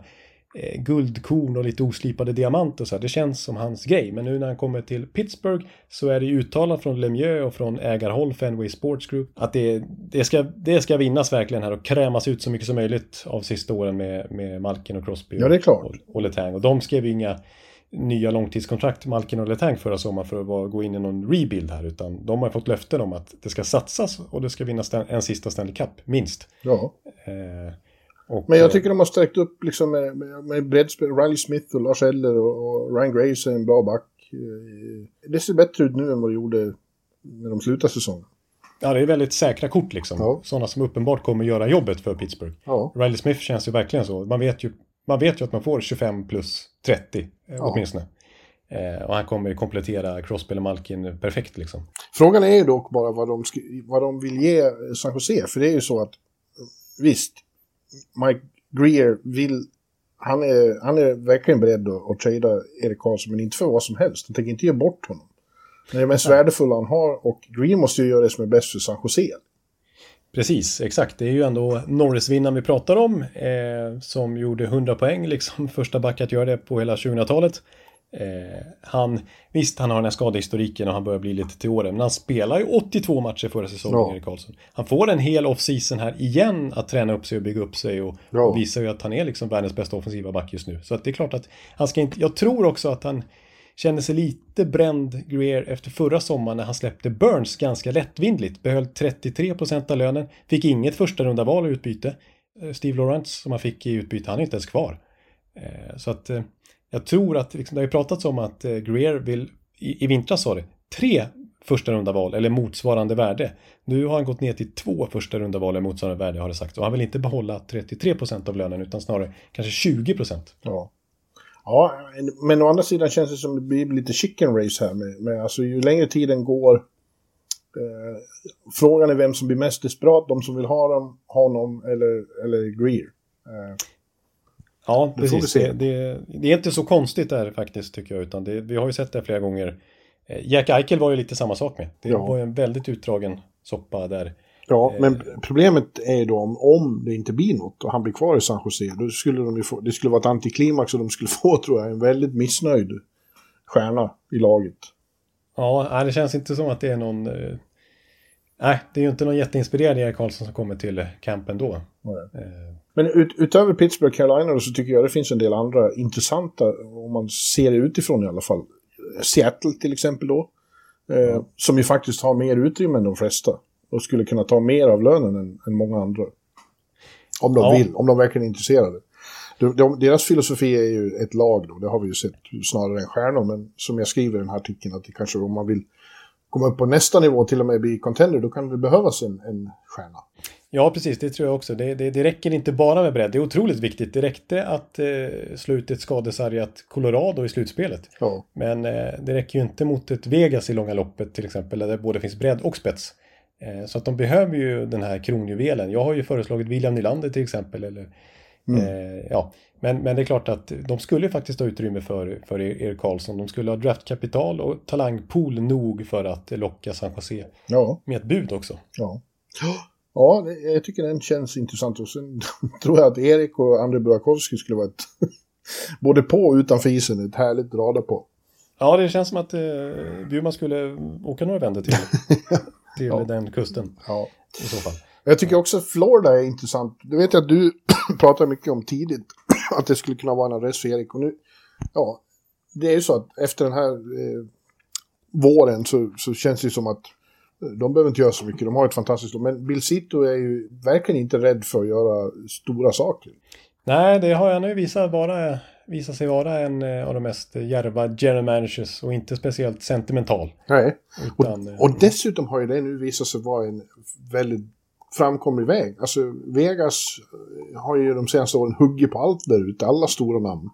eh, guldkorn och lite oslipade diamanter och så här. Det känns som hans grej. Men nu när han kommer till Pittsburgh så är det uttalat från Lemieux och från ägarhåll Fenway Sports Group att det, det, ska, det ska vinnas verkligen här och krämas ut så mycket som möjligt av sista åren med, med Malkin och Crosby Ja, det är klart. och, och Letang. Och de skrev ju inga nya långtidskontrakt, Malkin och Letang förra sommaren för att gå in i någon rebuild här. Utan de har fått löften om att det ska satsas och det ska vinnas en sista Stanley Cup, minst. ja. Eh, och, Men jag eh, tycker de har stärkt upp liksom med, med, breddspel. Riley Smith och Lars Eller och, och Ryan Graves är en bra back. Eh, Det ser bättre ut nu än vad det gjorde när de slutade säsongen. Ja, det är väldigt säkra kort liksom. Ja. Sådana som uppenbart kommer göra jobbet för Pittsburgh. Ja, Riley Smith känns ju verkligen så. Man vet ju, man vet ju att man får 25 plus 30 eh, Ja. åtminstone. Eh, och han kommer komplettera Crosby eller Malkin perfekt liksom. Frågan är ju dock bara vad de, vad de vill ge San Jose. För det är ju så att visst, Mike Greer vill... Han är, han är verkligen beredd att, att trada Erik Karlsson, men inte för vad som helst. Han tänker inte ge bort honom. Det är det mest värdefulla han har och Greer måste ju göra det som är bäst för San Jose. Precis, exakt. Det är ju ändå Norris-vinnaren vi pratar om. Eh, som gjorde 100 poäng, liksom första back att göra det på hela 2000-talet. Eh, han, visst, han har den här skadehistoriken och han börjar bli lite till åren. Men han spelar ju 82 matcher förra säsongen, Ja. Erik Karlsson. Han får en hel off-season här igen att träna upp sig och bygga upp sig. Och, Ja. och visar ju att han är liksom världens bästa offensiva back just nu. Så att det är klart att han ska inte... Jag tror också att han känner sig lite bränd Greer efter förra sommaren när han släppte Burns ganska lättvindligt. Behöll 33% av lönen, fick inget första runda val i utbyte. Eh, Steve Lawrence som han fick i utbyte, han är inte ens kvar. Eh, Så att eh, jag tror att, liksom, det har ju pratats om att eh, Greer vill, i, i vintras sa det, tre första runda val eller motsvarande värde. Nu har han gått ner till två första runda val eller motsvarande värde har det sagt. Och han vill inte behålla 33% av lönen utan snarare kanske 20%. Ja. Ja, men å andra sidan känns det som det blir lite chicken race här. Med, med, alltså, ju längre tiden går... Eh, frågan är vem som blir mest desperat. De som vill ha dem, honom eller, eller Greer. Eh, Ja, Det precis. Det, det, det är inte så konstigt där faktiskt tycker jag, utan det, vi har ju sett det flera gånger. Eh, Jack Eichel var ju lite samma sak med. Det Ja. var ju en väldigt utdragen soppa där. Ja, Eh. men problemet är ju då om, om det inte blir något och han blir kvar i San Jose, då skulle de ju få, det skulle vara ett antiklimax och de skulle få, tror jag, en väldigt missnöjd stjärna i laget. Ja, det känns inte som att det är någon... eh, Nej, det är ju inte någon jätteinspirerad Erik Karlsson som kommer till eh, campen då. Eh, Men ut, utöver Pittsburgh Carolina då, så tycker jag det finns en del andra intressanta, om man ser det utifrån i alla fall. Seattle till exempel då. Eh, Som ju faktiskt har mer utrymme än de flesta. Och skulle kunna ta mer av lönen än, än många andra. Om de Ja. vill, om de verkligen är intresserade. De, de, deras filosofi är ju ett lag då, det har vi ju sett snarare än stjärnor. Men som jag skriver i den här artikeln, att det kanske om man vill komma upp på nästa nivå och till och med bli contender, då kan det behövas en, en stjärna. Ja, precis, det tror jag också. Det, det, det räcker inte bara med bredd, det är otroligt viktigt. Det räckte att eh, slå ut ett skadesargat Colorado i slutspelet. Ja. Men eh, det räcker ju inte mot ett Vegas i långa loppet till exempel, där det både finns bredd och spets. Eh, så att de behöver ju den här kronjuvelen. Jag har ju föreslagit William Nylander till exempel. Eller, eh, ja. men, men det är klart att de skulle faktiskt ha utrymme för, för Erik Karlsson. De skulle ha draftkapital och talangpool nog för att locka San Jose Ja. med ett bud också. Ja. Ja, jag tycker den känns intressant. Och sen tror jag att Erik och André Burakovsky skulle vara ett, både på och utanför isen, ett härligt rada på. Ja, det känns som att eh, Bjurman skulle åka några vändor till, till Ja. den kusten Ja. i så fall. Jag tycker också att Florida är intressant. Det vet att du pratar mycket om tidigt, att det skulle kunna vara en adress för Erik. Och nu, ja, det är ju så att efter den här eh, våren så, så känns det som att de behöver inte göra så mycket, de har ett fantastiskt lag. Men Bill Cito är ju verkligen inte rädd för att göra stora saker. Nej, det har han ju visat, vara, visat sig vara en eh, av de mest djärva general managers och inte speciellt sentimental. Nej. Utan, och, eh, och dessutom har ju det nu visat sig vara en väldigt framkomlig väg. Alltså Vegas eh, har ju de senaste åren huggit på allt där ute, alla stora namn.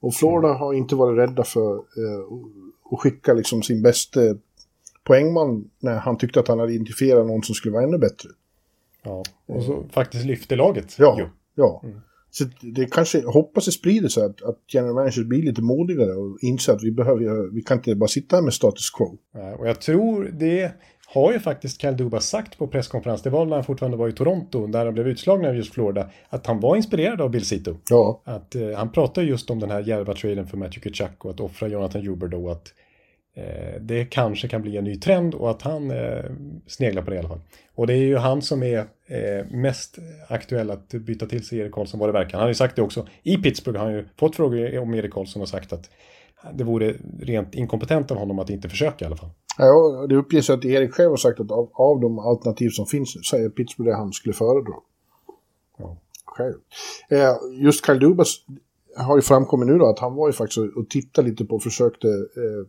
Och Florida Mm. har inte varit rädda för eh, att skicka liksom sin bästa poängman när han tyckte att han hade identifierat någon som skulle vara ännu bättre. ja, och så faktiskt lyfte laget. Ja, ju. ja. Mm. Så det kanske, hoppas det sprider sig att, att general managers blir lite modigare och inser att vi behöver, vi kan inte bara sitta här med status quo. Ja, Och jag tror det har ju faktiskt Kyle Dubas sagt på presskonferens, det var när han fortfarande var i Toronto, där han blev utslagen av just Florida, att han var inspirerad av Bill Cito. Ja, Att eh, han pratar just om den här djärva traden för Matthew Kachuk och att offra Jonathan Huber då. Att det kanske kan bli en ny trend och att han eh, sneglar på det i alla fall. Och det är ju han som är eh, mest aktuell att byta till sig Erik Karlsson vad det verkar. Han har ju sagt det också. I Pittsburgh har han ju fått frågor om Erik Karlsson och sagt att det vore rent inkompetent av honom att inte försöka i alla fall. Ja, det uppges att Erik själv har sagt att av, av de alternativ som finns så är Pittsburgh det han skulle föredra. Ja. Själv. Eh, just Kyle Dubas har ju framkommit nu då att han var ju faktiskt och tittade lite på och försökte eh,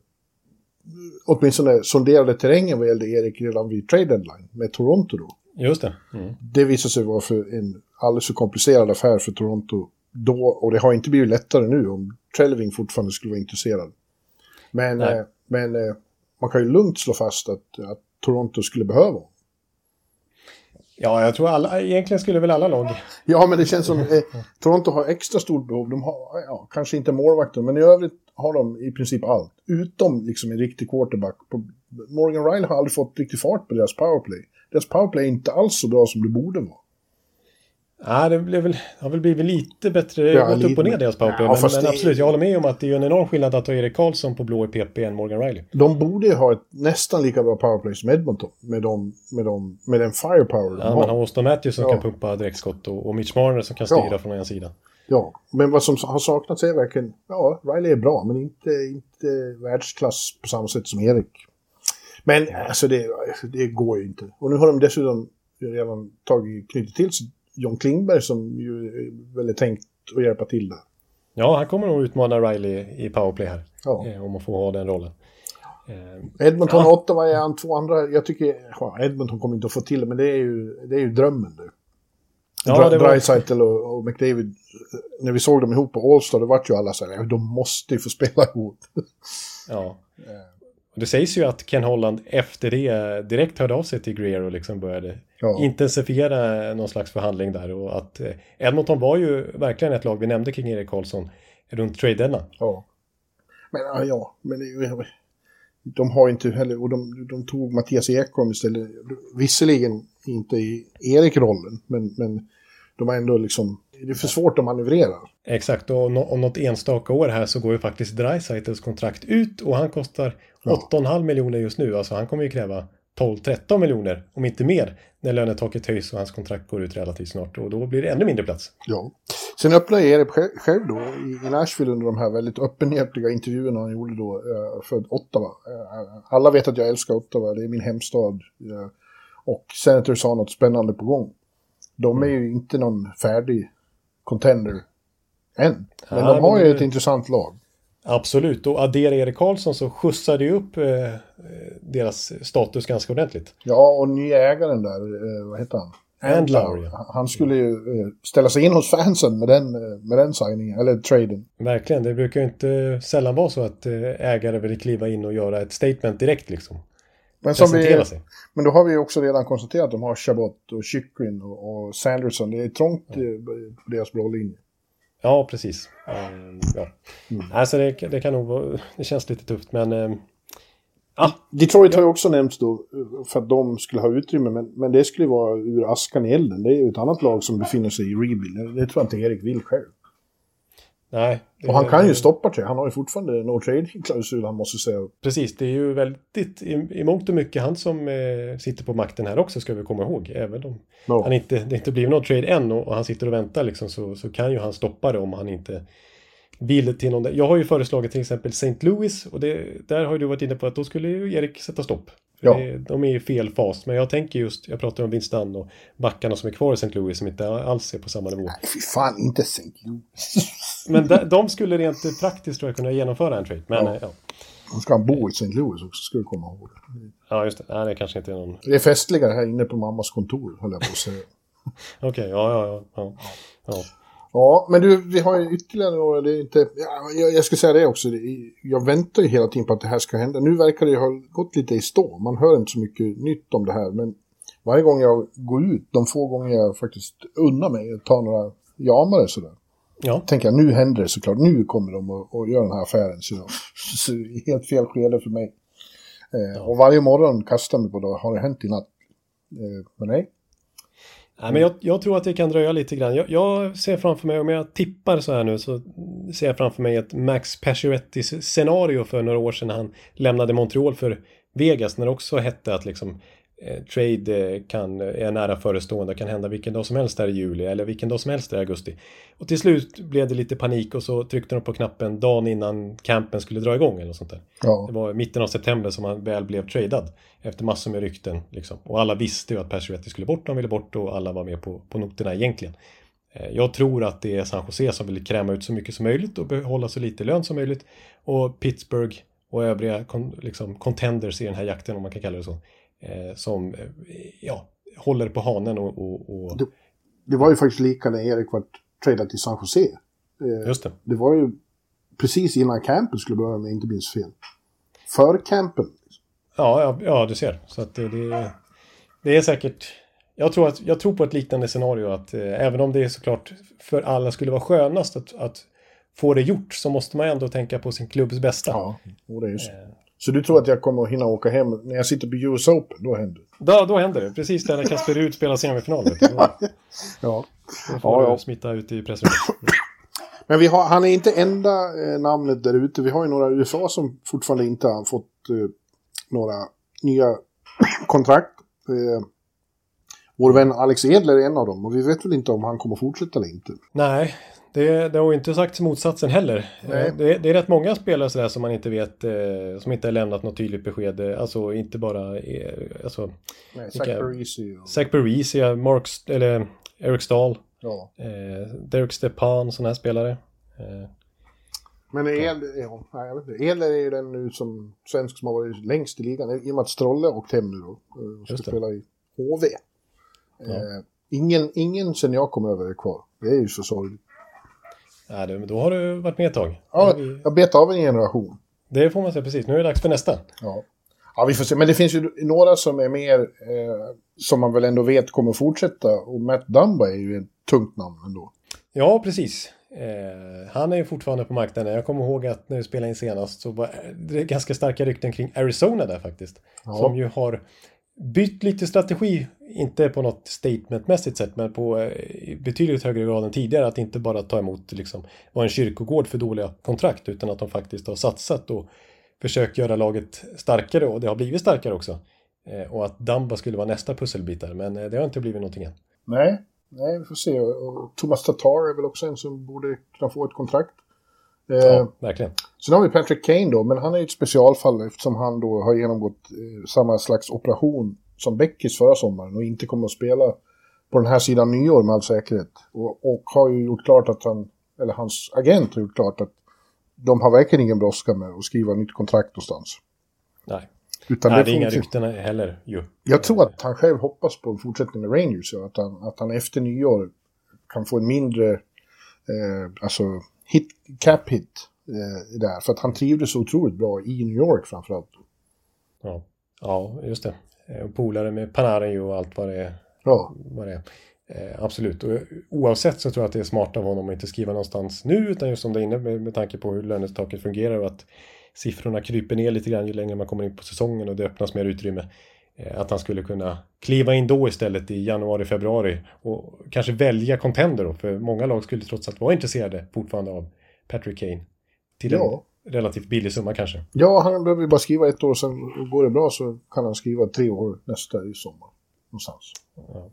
åtminstone sonderade terrängen vad gällde Erik redan vid trade deadline med Toronto då. Just det. Mm. Det visade sig vara för en alldeles för komplicerad affär för Toronto då och det har inte blivit lättare nu om Trelving fortfarande skulle vara intresserad. Men, eh, men eh, man kan ju lugnt slå fast att, att Toronto skulle behöva. Ja, jag tror alla, egentligen skulle väl alla lag. Ja, men det känns som eh, Toronto har extra stort behov. De har ja, kanske inte målvakter, men i övrigt har de i princip allt. Utom liksom en riktig quarterback. Morgan Riley har aldrig fått riktig fart på deras powerplay. Deras powerplay är inte alls så bra som det borde vara. Ja, det, blev väl, har väl blivit lite bättre, Ja, gått lite- upp och ner deras powerplay. Ja, men men det- absolut, jag håller med om att det är en enorm skillnad att ha Erik Karlsson på blå i PP än Morgan Riley. De borde ju ha ett nästan lika bra powerplay som Edmonton. Med, dem, med, dem, med den firepower de Ja, har. man har Austin Matthews som Ja. kan pumpa direktskott och, och Mitch Marner som kan styra Ja. från en sida. Ja, men vad som har saknats är verkligen, ja, Riley är bra, men inte, inte världsklass på samma sätt som Erik. Men alltså det, det går ju inte. Och nu har de dessutom redan tagit, knutit till sig John Klingberg som ju väl är tänkt att hjälpa till där. Ja, han kommer nog utmana Riley i powerplay här. Ja. Eh, om man får ha den rollen. Eh, Edmonton och Ottawa är han två andra, jag tycker, ja, Edmonton kommer inte att få till det, men det är ju, det är ju drömmen det. Ja, det var- Draisaitl och, och McDavid, eh, när vi såg dem ihop på All-Star, då vart ju alla så här, "Ja, de måste ju få spela ihop. ja. Och det sägs ju att Ken Holland efter det direkt hörde av sig till Greer och liksom började Ja. intensifiera någon slags förhandling där. Och att eh, Edmonton var ju verkligen ett lag, vi nämnde kring Erik Karlsson, runt trade Ja. Men ja, men de har inte heller, och de, de tog Mattias Ekholm istället. Visserligen inte i Erik-rollen, men, men de har ändå liksom, det är för svårt att manövrera. Exakt, och om något enstaka år här så går ju faktiskt Dreisaitls kontrakt ut och han kostar Ja. 8,5 miljoner just nu. Alltså han kommer ju kräva 12-13 miljoner, om inte mer, när lönetaket höjs och hans kontrakt går ut relativt snart. Och då blir det ännu mindre plats. Ja. Sen öppnade Erik sj- själv då i, i Nashville under de här väldigt öppenhjärtiga intervjuerna han gjorde då eh, för Ottawa. Eh, alla vet att jag älskar Ottawa, det är min hemstad. Eh, och Senators har något spännande på gång. De är ju inte någon färdig contender än. Men Ja, de har men ju det- ett intressant lag. Absolut, och adderar Erik Karlsson så skjutsar det ju upp eh, deras status ganska ordentligt. Ja, och nya ägaren där, eh, vad heter han? Andlauer. Han skulle ju eh, ställa sig in hos fansen med den, eh, med den signingen, eller traden. Verkligen, det brukar ju inte sällan vara så att eh, ägare vill kliva in och göra ett statement direkt liksom. Men, som vi, sig. men då har vi också redan konstaterat att de har Chabot och Chychrun och, och Sanderson. Det är trångt eh, på deras blå linje. Ja, precis. Ehm, ja. Alltså det, det kan nog vara, det känns lite tufft men ehm, ja, Detroit har ju också nämnts då eh, för att de skulle ha utrymme, men, men det skulle vara ur askan i elden. Det är ju ett annat lag som befinner sig i rebuild. Det tror jag inte Erik vill själv. Nej. Och han kan ju stoppa sig. Han har ju fortfarande no trade-klausul han måste säga upp. Precis, det är ju väldigt i, i mångt och mycket han som eh, sitter på makten här också ska vi komma ihåg. Även om Ja. han inte, det inte blivit någon trade än och, och han sitter och väntar liksom så, så kan ju han stoppa det om han inte vill till någon. Jag har ju föreslagit till exempel St. Louis och det, där har ju du varit inne på att då skulle ju Erik sätta stopp. Ja. Det, de är i fel fas, men jag tänker just, jag pratar om Dunn och backarna som är kvar i St. Louis som inte alls är på samma nivå. Nej, fy fan, inte St. Louis. Men de, de skulle rent praktiskt tror jag kunna genomföra en trade. Men Ja. ja. Då ska bo i St. Louis också, ska du komma ihåg ja just det. Nej, det kanske inte är någon... Det är festligare här inne på mammas kontor, höll jag på att säga. Okej, ja, ja, ja. ja. ja. Ja, men du, vi har ju ytterligare några, det är inte, ja, jag, jag ska säga det också, jag väntar ju hela tiden på att det här ska hända. Nu verkar det ju ha gått lite i stå, man hör inte så mycket nytt om det här, men varje gång jag går ut, de få gånger jag faktiskt unnar mig att ta några jamare sådär, ja. tänker jag nu händer det såklart, nu kommer de att, att göra den här affären. Så, så helt fel skede för mig. Eh, Och varje morgon kastar mig på det, har det hänt i natt? Eh, men nej, Nej, men jag, jag tror att det kan dröja lite grann. Jag, jag ser framför mig, om jag tippar så här nu, så ser jag framför mig ett Max Paciorettis scenario för några år sedan när han lämnade Montreal för Vegas, när det också hette att liksom trade eh, kan, är nära förestående, kan hända vilken dag som helst där i juli eller vilken dag som helst där i augusti. Och till slut blev det lite panik och så tryckte de på knappen dagen innan campen skulle dra igång eller något sånt där. ja. Det var mitten av september som han väl blev tradad. Efter massor med rykten. Liksom. Och alla visste ju att Pacioretty skulle bort, de ville bort och alla var med på, på noterna egentligen. Eh, Jag tror att det är San Jose som vill kräma ut så mycket som möjligt och behålla så lite lön som möjligt. Och Pittsburgh och övriga liksom, contenders i den här jakten, om man kan kalla det så. Eh, som, eh, ja, håller på hanen och... och, och Det- Det var ju faktiskt lika när Erik var tradad till San Jose. Eh, just det. Det var ju precis innan campen skulle börja med, inte minns fel. För campen. Ja, ja, ja, du ser. Så att det, det, det är säkert... Jag tror, att, jag tror på ett liknande scenario att eh, även om det är såklart för alla skulle vara skönast att, att få det gjort så måste man ändå tänka på sin klubbs bästa. Ja, och det är så. Så du tror att jag kommer att hinna åka hem när jag sitter på US Open? Då händer det. Då, då händer det. Precis där när Kasper Ruud spelar semifinal. Då, Ja. då får Ja, ja. smitta ut i pressrummet. Men vi har, han är inte enda eh, namnet där ute. Vi har ju några USA som fortfarande inte har fått eh, några nya kontrakt. Eh, vår vän Alex Edler är en av dem och vi vet väl inte om han kommer fortsätta eller inte. Nej, det, det har ju inte sagts motsatsen heller. Eh, Det, det är rätt många spelare sådär som man inte vet, eh, som inte har lämnat något tydligt besked. Eh, Alltså inte bara, alltså, Nej, Zach Parisi och... Zach Parisi, Mark, eller Eric Stahl, Ja. eh, Derek Stepan, sådana här spelare. Eh, Men El, ja, jag vet inte. Edler är ju den nu som svensk som har varit längst i ligan. I och med att Strolle har åkt hem nu då. och Ska spela i HV. Eh, ingen, ingen sen jag kom över är kvar. Det är ju så sorgligt. Ja, det, då har du varit med ett tag. Ja, jag bet av en generation. Det får man säga precis. Nu är det dags för nästa. Ja. ja, vi får se. Men det finns ju några som är mer, eh, som man väl ändå vet kommer fortsätta. Och Matt Dumba är ju ett tungt namn ändå. Ja, precis. Eh, han är ju fortfarande på marknaden. Jag kommer ihåg att när vi spelade in senast så var det ganska starka rykten kring Arizona där faktiskt. Ja. Som ju har bytt lite strategi, inte på något statementmässigt sätt, men på eh, betydligt högre grad än tidigare. Att inte bara ta emot, liksom, vara en kyrkogård för dåliga kontrakt, utan att de faktiskt har satsat och försökt göra laget starkare och det har blivit starkare också. Eh, och att Damba skulle vara nästa pusselbitar men eh, det har inte blivit någonting än. Nej, nej, vi får se. Och Thomas Tatar är väl också en som borde kunna få ett kontrakt. Eh, Ja, verkligen. Sen har vi Patrick Kane då, men han är ju ett specialfall eftersom han då har genomgått eh, samma slags operation som Beckis förra sommaren och inte kommer att spela på den här sidan nyår med all säkerhet. Och, och har ju gjort klart att han, eller hans agent har gjort klart att de har verkligen ingen brådska med att skriva nytt kontrakt någonstans. Nej, Utan Nej det får är inga rykten heller ju. Jag tror att han själv hoppas på en fortsättning med Rangers och att han, att han efter nyår kan få en mindre eh, alltså hit, cap hit eh, där. För att han trivdes så otroligt bra i New York framförallt. Ja, ja just det. Eh, Polare med Panarin och allt vad det är. Ja, Vad det är. Eh, absolut, och oavsett så tror jag att det är smart av honom att inte skriva någonstans nu utan just som det är inne med, med tanke på hur lönestaket fungerar och att siffrorna kryper ner lite grann ju längre man kommer in på säsongen och det öppnas mer utrymme. Eh, att han skulle kunna kliva in då istället i januari, februari och kanske välja contender då, för många lag skulle trots allt vara intresserade fortfarande av Patrick Kane. Till Ja. en relativt billig summa kanske. ja han behöver bara skriva ett år, sen går det bra så kan han skriva tre år nästa i sommar. Någonstans. Ja.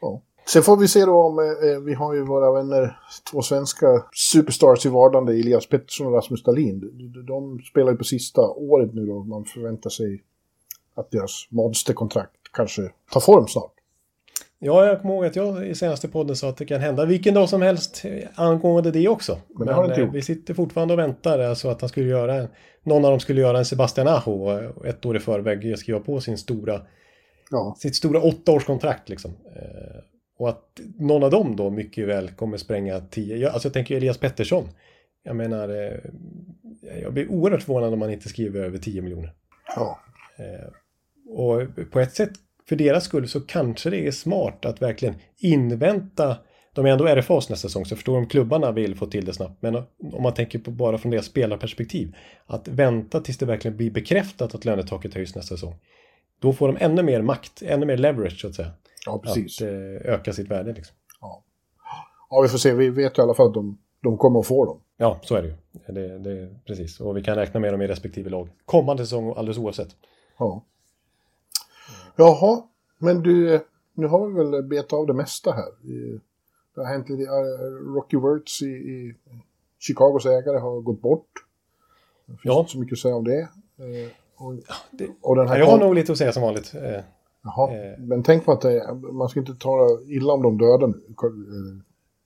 Ja. Sen får vi se då om, eh, vi har ju våra vänner, två svenska superstars i vardande, Elias Pettersson och Rasmus Dahlin. De, de spelar ju på sista året nu då, man förväntar sig att deras monsterkontrakt kanske tar form snart. Ja, jag kommer ihåg att jag i senaste podden sa att det kan hända vilken dag som helst angående det också. Men det inte eh, vi sitter fortfarande och väntar. Alltså att han skulle göra en, någon av dem skulle göra en Sebastian Aho och ett år i förväg skriva på sin stora, Ja, sitt stora åttaårskontrakt liksom. Eh, Och att någon av dem då mycket väl kommer spränga 10. Jag, alltså jag tänker Elias Pettersson. Jag menar, eh, jag blir oerhört förvånad om man inte skriver över 10 miljoner. ja. Och på ett sätt för deras skull så kanske det är smart att verkligen invänta. De är ändå RFAs nästa säsong så jag förstår om klubbarna vill få till det snabbt. Men om man tänker på bara från deras spelarperspektiv. Att vänta tills det verkligen blir bekräftat att lönetaket höjs nästa säsong. Då får de ännu mer makt, ännu mer leverage så att säga. ja precis. Att eh, öka sitt värde liksom. Ja, vi får se. Vi vet i alla fall att de, de kommer att få dem. Ja, så är det ju. Det, det, precis. Och vi kan räkna med dem i respektive lag. Kommande säsong alldeles oavsett. Ja. Jaha, men du, nu har vi väl betat av det mesta här. Det har hänt lite, eh, Rocky Wirtz i, i Chicagos ägare har gått bort. Det finns Ja. inte så mycket att säga om det. Eh, Och, och den här Jag har nog lite att säga som vanligt. Eh, Jaha, men tänk på att det, man ska inte ta illa om de döda nu.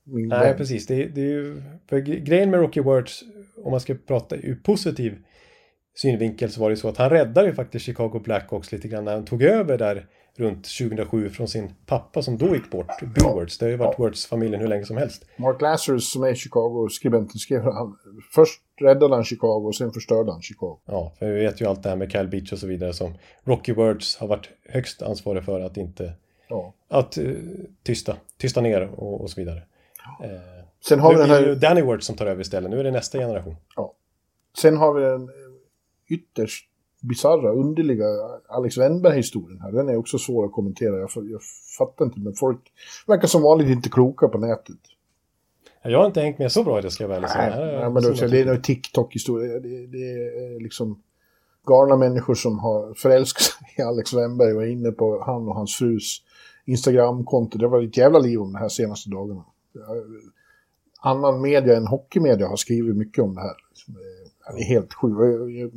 Nej, precis. Det, det är ju, för grejen med Rocky Words, om man ska prata ur positiv synvinkel, så var det så att han räddade ju faktiskt Chicago Blackhawks lite grann när han tog över där runt 2007 från sin pappa som då gick bort, Bill Words. Det har ju varit Words-familjen hur länge som helst. Mark Lazarus som är Chicago-skribenten skrev han, först räddade han Chicago och sen förstörde han Chicago. Ja, för vi vet ju allt det här med Kyle Beach och så vidare som Rocky Words har varit högst ansvarig för att inte Ja. att uh, tysta, tysta ner och, och så vidare. Eh, Sen har vi den här, Danny Words som tar över istället. Nu är det nästa generation. sen har vi den ytterst bisarra, underliga Alex Wennberg-historien här. Den är också svår att kommentera. Jag, jag fattar inte, men folk verkar som vanligt inte kloka på nätet. Jag har inte hängt med så bra i det ska jag väl säga. Nej, nej, men då, det är en TikTok-historia. Det, det är liksom galna människor som har förälskat sig i Alex Wennberg och är inne på han och hans frus Instagram-konto. Det var ett jävla liv om det här senaste dagarna. Annan media än hockeymedia har skrivit mycket om det här. Det är helt sjukt.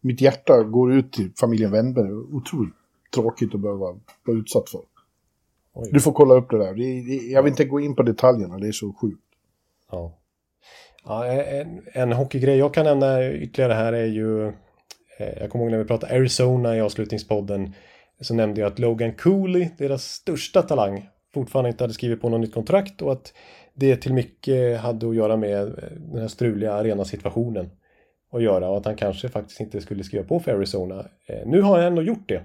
Mitt hjärta går ut till familjen Wennberg. Otroligt tråkigt att behöva vara utsatt för. Oj. Du får kolla upp det där. Det, det, jag vill inte gå in på detaljerna, det är så sjukt. Ja. ja en, en hockeygrej jag kan nämna ytterligare här är ju eh, jag kommer ihåg när vi pratade Arizona i avslutningspodden så nämnde jag att Logan Cooley, deras största talang, fortfarande inte hade skrivit på något nytt kontrakt och att det till mycket hade att göra med eh, den här struliga arenasituationen. att göra och att han kanske faktiskt inte skulle skriva på för Arizona. Eh, nu har han ändå gjort det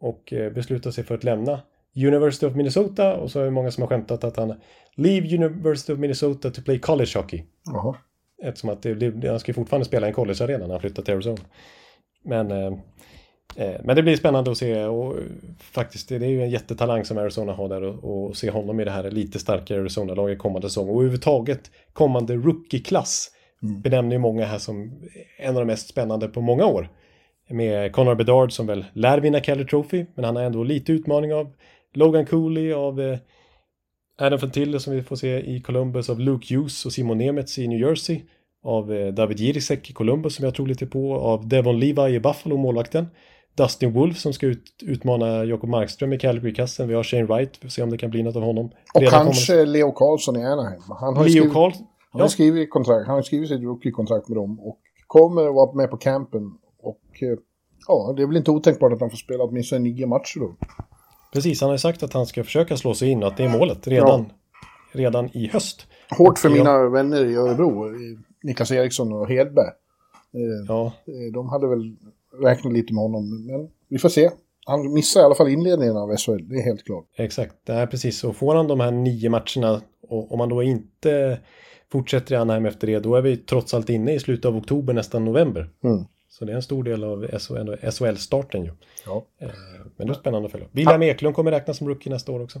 och eh, beslutat sig för att lämna University of Minnesota och så är det många som har skämtat att han Leave University of Minnesota to play college hockey. Jaha. Eftersom att det, det, han ska fortfarande spela i en collegearena när han flyttar till Arizona. Men, men det blir spännande att se och eh, faktiskt det, är ju en jättetalang som Arizona har där och, och se honom i det här lite starkare Arizona-laget kommande säsong och överhuvudtaget kommande rookie-klass mm. benämner ju många här som en av de mest spännande på många år. Med Connor Bedard som väl lär vinna Keller Trophy men han har ändå lite utmaning av Logan Cooley av eh, Adam Fantille som vi får se i Columbus, av Luke Hughes och Simon Nemets i New Jersey, av eh, David Jirisek i Columbus som jag tror lite på, av Devon Levi i Buffalo, målvakten. Dustin Wolf som ska ut, utmana Jakob Markström i Calgary-kassen. Vi har Shane Wright, vi får se om det kan bli något av honom. Och Redan kanske kommer... Leo Karlsson i Anaheim. Han har Leo skrivit, Karl... han har skrivit kontrakt, han har skrivit sitt rookie-kontrakt med dem och kommer att vara med på campen. Och eh, ja, det är väl inte otänkbart att han får spela åtminstone nio matcher då. Precis, han har sagt att han ska försöka slå sig in och att det är målet redan, ja. redan i höst. Hårt för och mina jag... vänner i Örebro, Niklas Eriksson och Hedberg. Eh, ja. Eh, de hade väl räknat lite med honom, men vi får se. Han missar i alla fall inledningen av SHL, det är helt klart. Exakt, det är precis så. Får han de här nio matcherna och om man då inte fortsätter i Anaheim efter det, då är vi trots allt inne i slutet av oktober, nästan november. Mm. Så det är en stor del av SHL-starten ju. Ja. Eh, men det är spännande att följa. William Eklund kommer räknas som rookie nästa år också.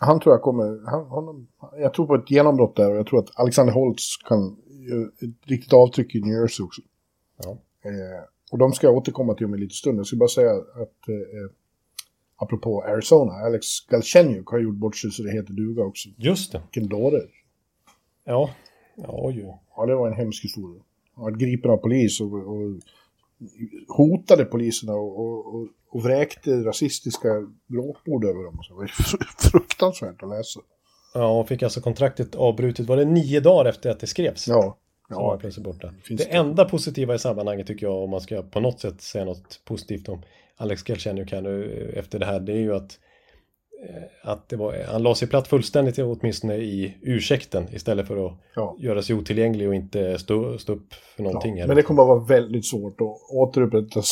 Han tror jag kommer, han, han, jag tror på ett genombrott där och jag tror att Alexander Holtz kan göra ett riktigt avtryck i New Jersey också. Ja. Eh, och de ska jag återkomma till om en liten stund. Jag ska bara säga att eh, apropå Arizona, Alex Galchenyuk har gjort bort sig så det heter duga också. Just det. Vilken dåre. Ja, ja ju. Ja, det var en hemsk historia. Han var gripen av polis och, och hotade poliserna och, och, och vräkte rasistiska glåpord över dem. Så det var fruktansvärt att läsa. Ja, och fick alltså kontraktet avbrutet. Var det nio dagar efter att det skrevs? Ja. Ja, var plötsligt borta. Det, det enda positiva i sammanhanget tycker jag, om man ska på något sätt säga något positivt om Alex Galchenyuk här nu efter det här, det är ju att Eh, att det var, han la sig platt fullständigt åtminstone i ursäkten istället för att ja. göra sig otillgänglig och inte stå, stå upp för någonting. Ja, men det kommer att vara väldigt svårt att återupprätta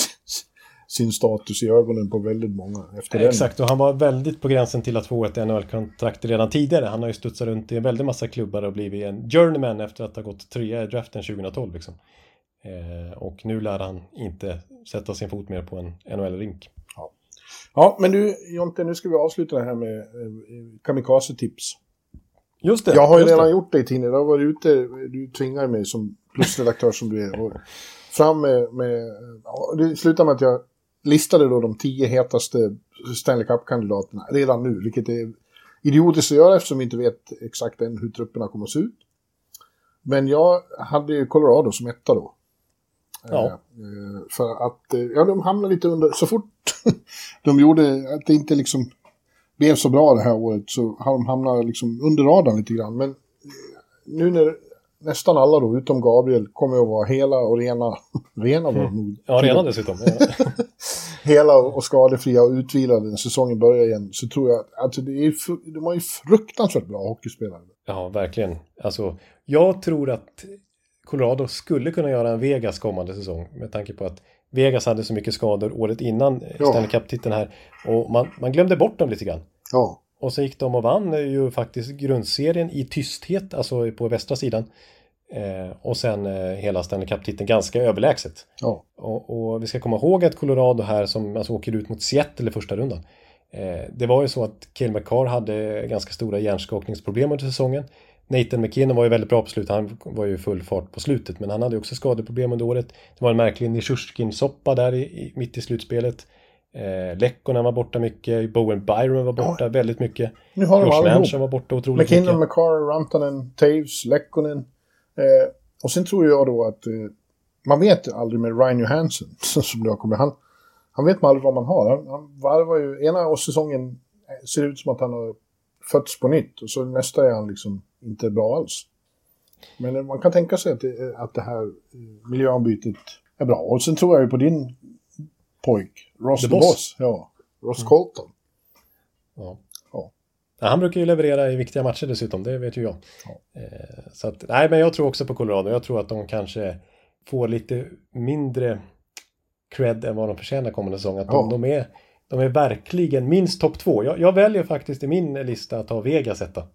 sin status i ögonen på väldigt många efter den. Exakt, och han var väldigt på gränsen till att få ett NHL-kontrakt redan tidigare. Han har ju studsat runt i en väldigt massa klubbar och blivit en journeyman efter att ha gått trea i draften 2012. Liksom. Eh, och nu lär han inte sätta sin fot mer på en NHL-rink. Ja, men du Jonte, nu ska vi avsluta det här med eh, kamikaze-tips. Just det. Jag har ju redan det. gjort det i tidningen. Jag har varit ute, du tvingar mig som plusredaktör som du är. Och fram med, med ja, det slutar med att jag listade då de tio hetaste Stanley Cup-kandidaterna redan nu, vilket är idiotiskt att göra eftersom vi inte vet exakt än hur trupperna kommer att se ut. Men jag hade ju Colorado som etta då. Ja. Eh, för att, eh, ja de hamnade lite under, så fort de gjorde att det inte liksom blev så bra det här året så har de hamnat liksom under radarn lite grann. Men eh, nu när nästan alla då, utom Gabriel, kommer att vara hela och rena. rena var mm. nog. Ja, rena dessutom. hela och skadefria och utvilade när säsongen börjar igen. Så tror jag att alltså, det är, de har ju fruktansvärt bra hockeyspelare. Ja, verkligen. Alltså, jag tror att Colorado skulle kunna göra en Vegas kommande säsong med tanke på att Vegas hade så mycket skador året innan ja. Stanley Cup-titeln här och man, man glömde bort dem lite grann. Ja. Och så gick de och vann ju faktiskt grundserien i tysthet, alltså på västra sidan. Eh, och sen eh, hela Stanley Cup-titeln ganska överlägset. Ja. Och, och, vi ska komma ihåg att Colorado här som alltså åker ut mot Seattle i första rundan. Eh, det var ju så att Cale McCarr hade ganska stora hjärnskakningsproblem under säsongen. Nathan McKinnon var ju väldigt bra på slutet, han var ju full fart på slutet, men han hade också skadeproblem under året. Det var en märklig Nishushkin-soppa där i, i, mitt i slutspelet. Eh, Lekkonen var borta mycket, Bowen Byron var borta ja. väldigt mycket. Nu har de Manchin var borta otroligt McKinnon, mycket. McCarr, Rantanen, Taves, Lekkonen. Eh, och sen tror jag då att eh, man vet aldrig med Ryan Johansson, som det har kommit. Han, han vet man aldrig vad man har. Han, han varvar ju, ena säsongen eh, ser ut som att han har fötts på nytt och så nästa är han liksom inte bra alls. Men man kan tänka sig att det, att det här eh, miljöombytet är bra. Och sen tror jag ju på din pojk, Ross the, the boss. boss. Ja, Ross mm. Colton. Ja. Ja. Han brukar ju leverera i viktiga matcher dessutom, det vet ju jag. Ja. Eh, så att, nej, men jag tror också på Colorado. Jag tror att de kanske får lite mindre cred än vad de förtjänar kommande säsong. Att Ja. de, de, är, de är verkligen minst topp två. Jag, jag väljer faktiskt i min lista att ha Vegas etta.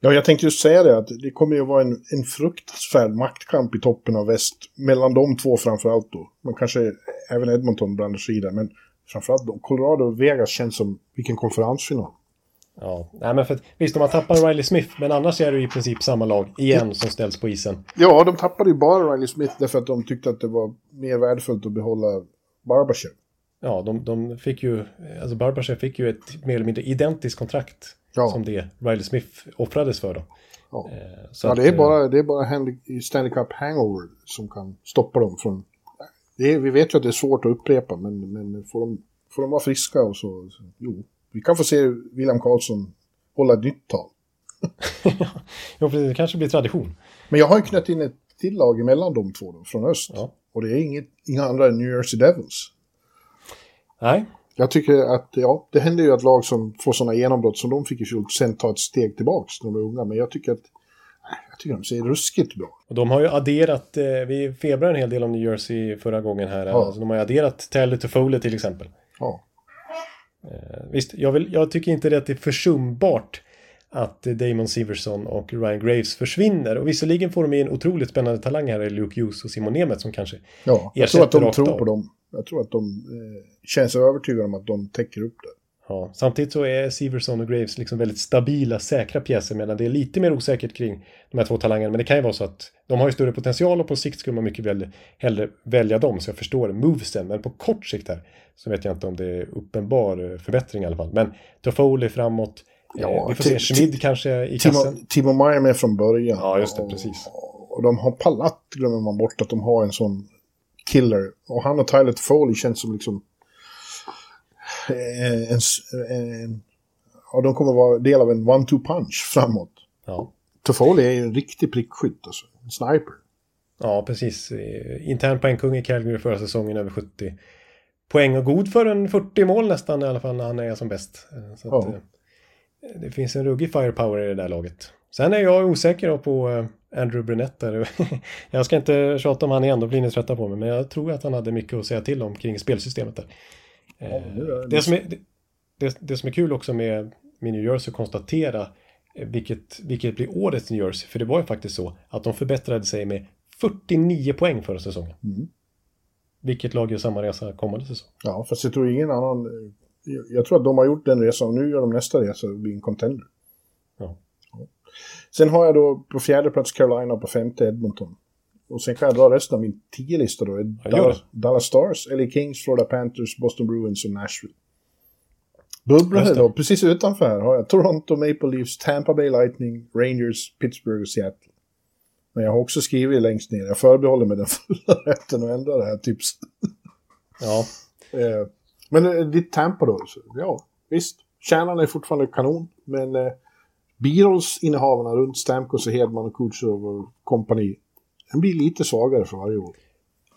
Ja, jag tänkte just säga det, att det kommer ju vara en, en fruktansvärd maktkamp i toppen av väst. Mellan de två framförallt då. Men kanske även Edmonton blandar sig i där, men framförallt. Colorado och Vegas känns som vilken konferensfinal. Ja, nej men för att, visst de har tappat Riley Smith, men annars är det i princip samma lag igen som ställs på isen. Ja, de tappade ju bara Riley Smith därför att de tyckte att det var mer värdefullt att behålla Barbachev. Ja, de, de fick ju, alltså Barbachev fick ju ett mer eller mindre identiskt kontrakt Ja. som det Riley Smith offrades för då. Ja. Eh, så Ja, det är eh, bara, det är bara Stanley Cup hangover som kan stoppa dem från... Det är, vi vet ju att det är svårt att upprepa, men, men får, de, får de vara friska och så, så... Jo, vi kan få se William Karlsson hålla ett nytt tal. jo, precis, det kanske blir tradition. Men jag har ju knött in ett till lag emellan de två då, från öst. Ja. Och det är inget, inga andra än New Jersey Devils. Nej, Jag tycker att, ja, det händer ju att lag som får sådana genombrott som de fick i fjol sen tar ett steg tillbaks när de är unga. Men jag tycker att, jag tycker de ser ruskigt bra. och de har ju adderat, eh, vi febrade en hel del om New Jersey förra gången här. Ja. Alltså, de har ju adderat Taylor Toffoli till exempel. Ja. Eh, Visst, jag, vill, jag tycker inte det att det är försumbart att Damon Severson och Ryan Graves försvinner. Och visserligen får de in otroligt spännande talang här i Luke Hughes och Simon Nemeth som kanske Ja, jag tror att de tror på dem. Jag tror att de eh, känns övertygade om att de täcker upp det. Ja, samtidigt så är Severson och Graves liksom väldigt stabila, säkra pjäser medan det är lite mer osäkert kring de här två talangerna. Men det kan ju vara så att de har ju större potential och på sikt skulle man mycket väl hellre välja dem. Så jag förstår movesen. Men på kort sikt här så vet jag inte om det är uppenbar eh, förbättring i alla fall. Men Toffoli framåt. Ja, eh, vi får se Schmid kanske i kassen. Timo Meyer med från början. Ja, just det, precis. Och de har Palat, glömmer man bort att de har en sån killer. Och han och Tyler Foley känns som liksom... eh, En, s- en, ja, de kommer vara del av en one-two punch framåt. Ja. Toffoli är ju en riktig prickskytt, alltså. En sniper. ja, precis. Eh, Intern poängkung i Calgary förra säsongen över 70 poäng och god för en 40 mål nästan i alla fall när han är som bäst. Eh, Så att, Ja. eh, det finns en ruggig firepower i det där laget. Sen är jag osäker på eh, Andrew Brunett där. jag ska inte tjata om han igen, då blir ni trötta på mig. Men jag tror att han hade mycket att säga till om kring spelsystemet där. Eh, det, som är, det, det, som är kul också med, med New Jersey att konstatera eh, vilket, vilket blir årets New Jersey. För det var ju faktiskt så att de förbättrade sig med 49 poäng förra säsongen. Mm. Vilket lag gör samma resa kommande säsong? Ja, fast jag tror ingen annan... eh, jag- Jag tror att de har gjort den resan och nu gör de nästa resa och blir en contender. Ja. Sen har jag då på fjärde plats Carolina och på femte Edmonton. Och sen kan jag dra resten av min tio lista då. Ja, Dallas, Dallas Stars, LA Kings, Florida Panthers, Boston Bruins och Nashville. Det. då, precis utanför här har jag Toronto Maple Leafs, Tampa Bay Lightning, Rangers, Pittsburgh och Seattle. Men jag har också skrivit längst ner, jag förbehåller mig den fulla rätten att ändra det här tipset. Ja, Eh, men eh, ditt Tampa då? Så, ja, visst. Kärnan är fortfarande kanon, men eh, Beatles-innehavarna runt Stamkos och Hedman och Kutjerov och kompani, den blir lite svagare för varje år.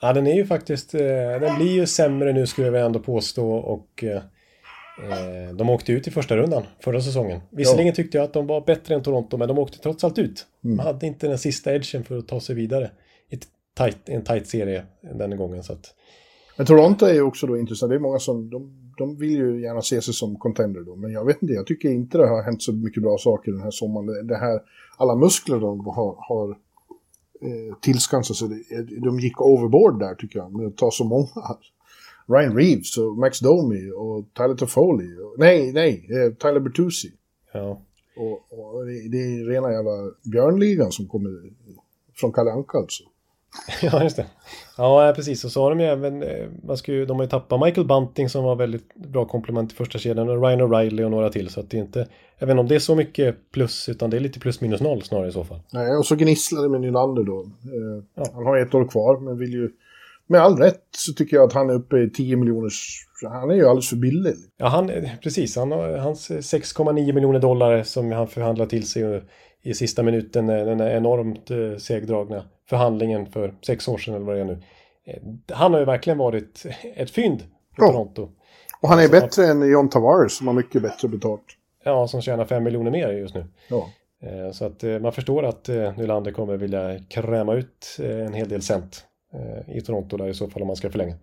Ja, den är ju faktiskt, eh, den blir ju sämre nu skulle jag ändå påstå och eh, eh, de åkte ut i första rundan förra säsongen. Visserligen tyckte jag att de var bättre än Toronto, men de åkte trots allt ut. Mm. De hade inte den sista edgen för att ta sig vidare i tight, en tight serie den gången. Så att, Men Toronto är ju också då intressant. Det är många som, de, de vill ju gärna se sig som contender då. Men jag vet inte, jag tycker inte det har hänt så mycket bra saker den här sommaren. Det- Det här, alla muskler de har, har eh, tillskansat sig, de gick overboard där tycker jag, med att ta så många. Ryan Reeves och Max Domi och Tyler Toffoli. Nej, nej, eh, Tyler Bertuzzi. ja. Och, och det, det är rena jävla björnligan som kommer från Kalle Anka alltså. ja, just det. Ja, precis. Och så har de ju även, eh, man ska ju, de har ju tappat Michael Bunting som var väldigt bra komplement i första kedjan och Ryan O'Reilly och några till. Så att det är inte, jag vet inte om det är så mycket plus, utan det är lite plus minus noll snarare i så fall. Nej, och så gnisslar det med Nylander då. Eh, Ja. Han har ett år kvar, men vill ju... Med all rätt så tycker jag att han är uppe i 10 miljoners... Han är ju alldeles för billig. Ja, han, precis. Han har, hans 6,9 miljoner dollar som han förhandlar till sig i sista minuten, den här enormt eh, segdragna förhandlingen för sex år sedan eller vad det är nu. Eh, Han har ju verkligen varit ett fynd för Ja. Toronto. Och han är Alltså, bättre än John Tavares som har mycket bättre betalt. Ja, som tjänar 5 miljoner mer just nu. Ja. Eh, Så att man förstår att Nylander kommer vilja kräma ut en hel del cent i Toronto där i så fall om man ska förlänga.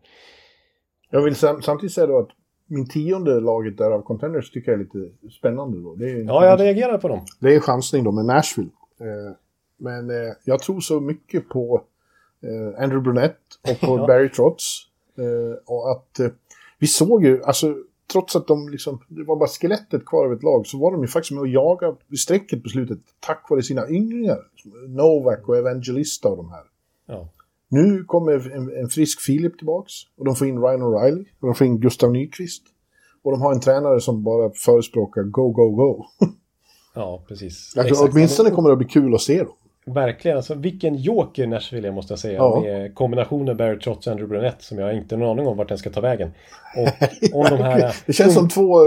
Jag vill sam samtidigt säga då att min tionde laget där av contenders tycker jag är lite spännande då. Det är, Ja, jag reagerar på dem. det är chansning då med Nashville. Eh, men eh, jag tror så mycket på eh, Andrew Brunette och på Ja. Barry Trotz. Och att vi såg ju, alltså trots att de liksom, det var bara skelettet kvar av ett lag så var de ju faktiskt med att jaga vid strecket på slutet tack vare sina ynglingar. Novak och Evangelista och de här. Ja. Nu kommer en, en frisk Filip tillbaks och de får in Ryan O'Reilly och de får in Gustav Nyqvist. Och de har en tränare som bara förespråkar go, go, go. Ja, precis. Exakt. åtminstone kommer det att bli kul att se dem. Verkligen, alltså vilken joker Nashville är måste jag säga. Ja. Med kombinationen Barry Trotz och Andrew Brunette som jag inte har någon aning om vart den ska ta vägen. Och om de här... Det känns som två,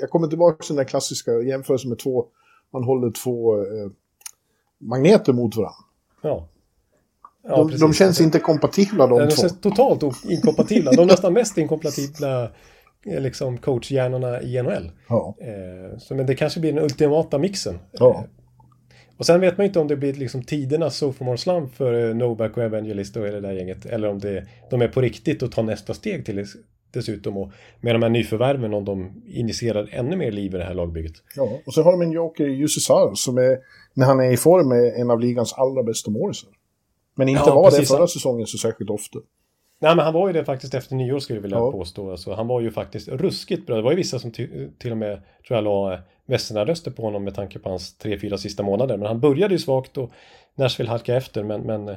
jag kommer tillbaka till den där klassiska jämförelsen med två, man håller två eh, magneter mot varandra. Ja. Ja, de, precis. de känns inte kompatibla de De två. känns totalt inkompatibla. De nästan mest inkompatibla eh, liksom coachhjärnorna i NHL. Ja. Eh, så, men det kanske blir den ultimata mixen. Ja. Eh, och sen vet man inte om det blir liksom tidernas sophomore slump för eh, Novak och Evangelist och hela det där gänget. Eller om det, de är på riktigt och tar nästa steg till dess- dessutom. Och med de här nyförvärven om de initierar ännu mer liv i det här lagbygget. ja. Och så har de en joker i Jussi som är, när han är i form, är en av ligans allra bästa målisar. Men inte Ja, var det precis. förra säsongen så särskilt ofta. Nej men han var ju det faktiskt efter nyår skulle jag vilja Ja. påstå. Alltså, han var ju faktiskt ruskigt bra. Det var ju vissa som till och med tror jag la västernaröster på honom med tanke på hans tre, fyra sista månader. Men han började ju svagt och Nashville halkade efter. Men, men eh,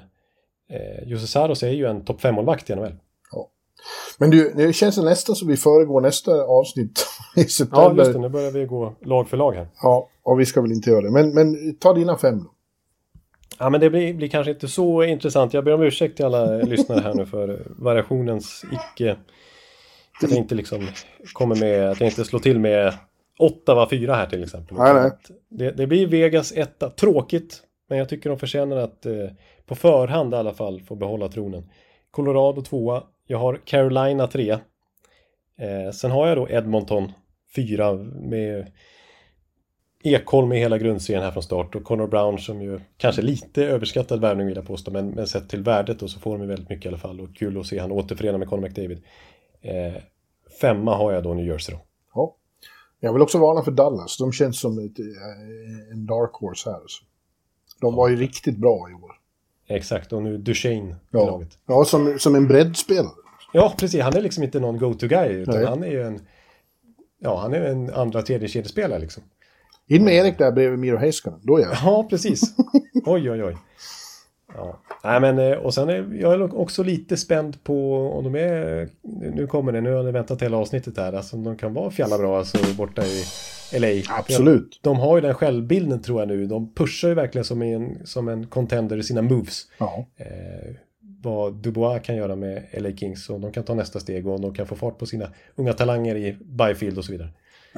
Jussi Saros är ju en topp 5-målvakt i NHL. Men du, det känns nästan som vi föregår nästa avsnitt i Ja, september. just det. Nu börjar vi gå lag för lag här. Ja, och vi ska väl inte göra det. Men, men ta dina fem då. Ja, men det blir, blir kanske inte så intressant. Jag ber om ursäkt till alla lyssnare här nu för variationens icke... Att jag inte liksom kommer med, att jag inte slår till med Ottawa 4 här till exempel. Nej, nej. Det, det blir Vegas etta. Tråkigt, men jag tycker de förtjänar att eh, på förhand i alla fall få behålla tronen. Colorado 2 Jag har Carolina 3 eh, Sen har jag då Edmonton 4 med Ekholm i hela grundserien här från start och Connor Brown som ju kanske lite överskattad värvning vill jag påstå men, men sett till värdet och så får de ju väldigt mycket i alla fall och kul att se han återförena med Connor McDavid. Eh, femma har jag då New Jersey då. Ja. Jag vill också varna för Dallas. De känns som ett, eh, en dark horse här. Alltså. De var ju riktigt bra i år. Exakt och nu Duchene i Ja, laget. ja som, som en breddspelare. Ja precis, han är liksom inte någon go-to-guy utan Nej. han är ju en Ja, han är en andra tredje kedjespelare liksom. In med Erik där bredvid Miro Heiskanen. Då är jag. Ja, precis. Oj, oj, oj. Ja. Nej, men eh, och sen är jag också lite spänd på om de är, nu kommer det, nu har ni väntat hela avsnittet här, alltså om de kan vara fjalla bra alltså borta i LA. Absolut. De har ju den självbilden tror jag nu, de pushar ju verkligen som en, som en contender i sina moves. Ja. Eh, vad Dubois kan göra med LA Kings och de kan ta nästa steg och de kan få fart på sina unga talanger i Byfield och så vidare.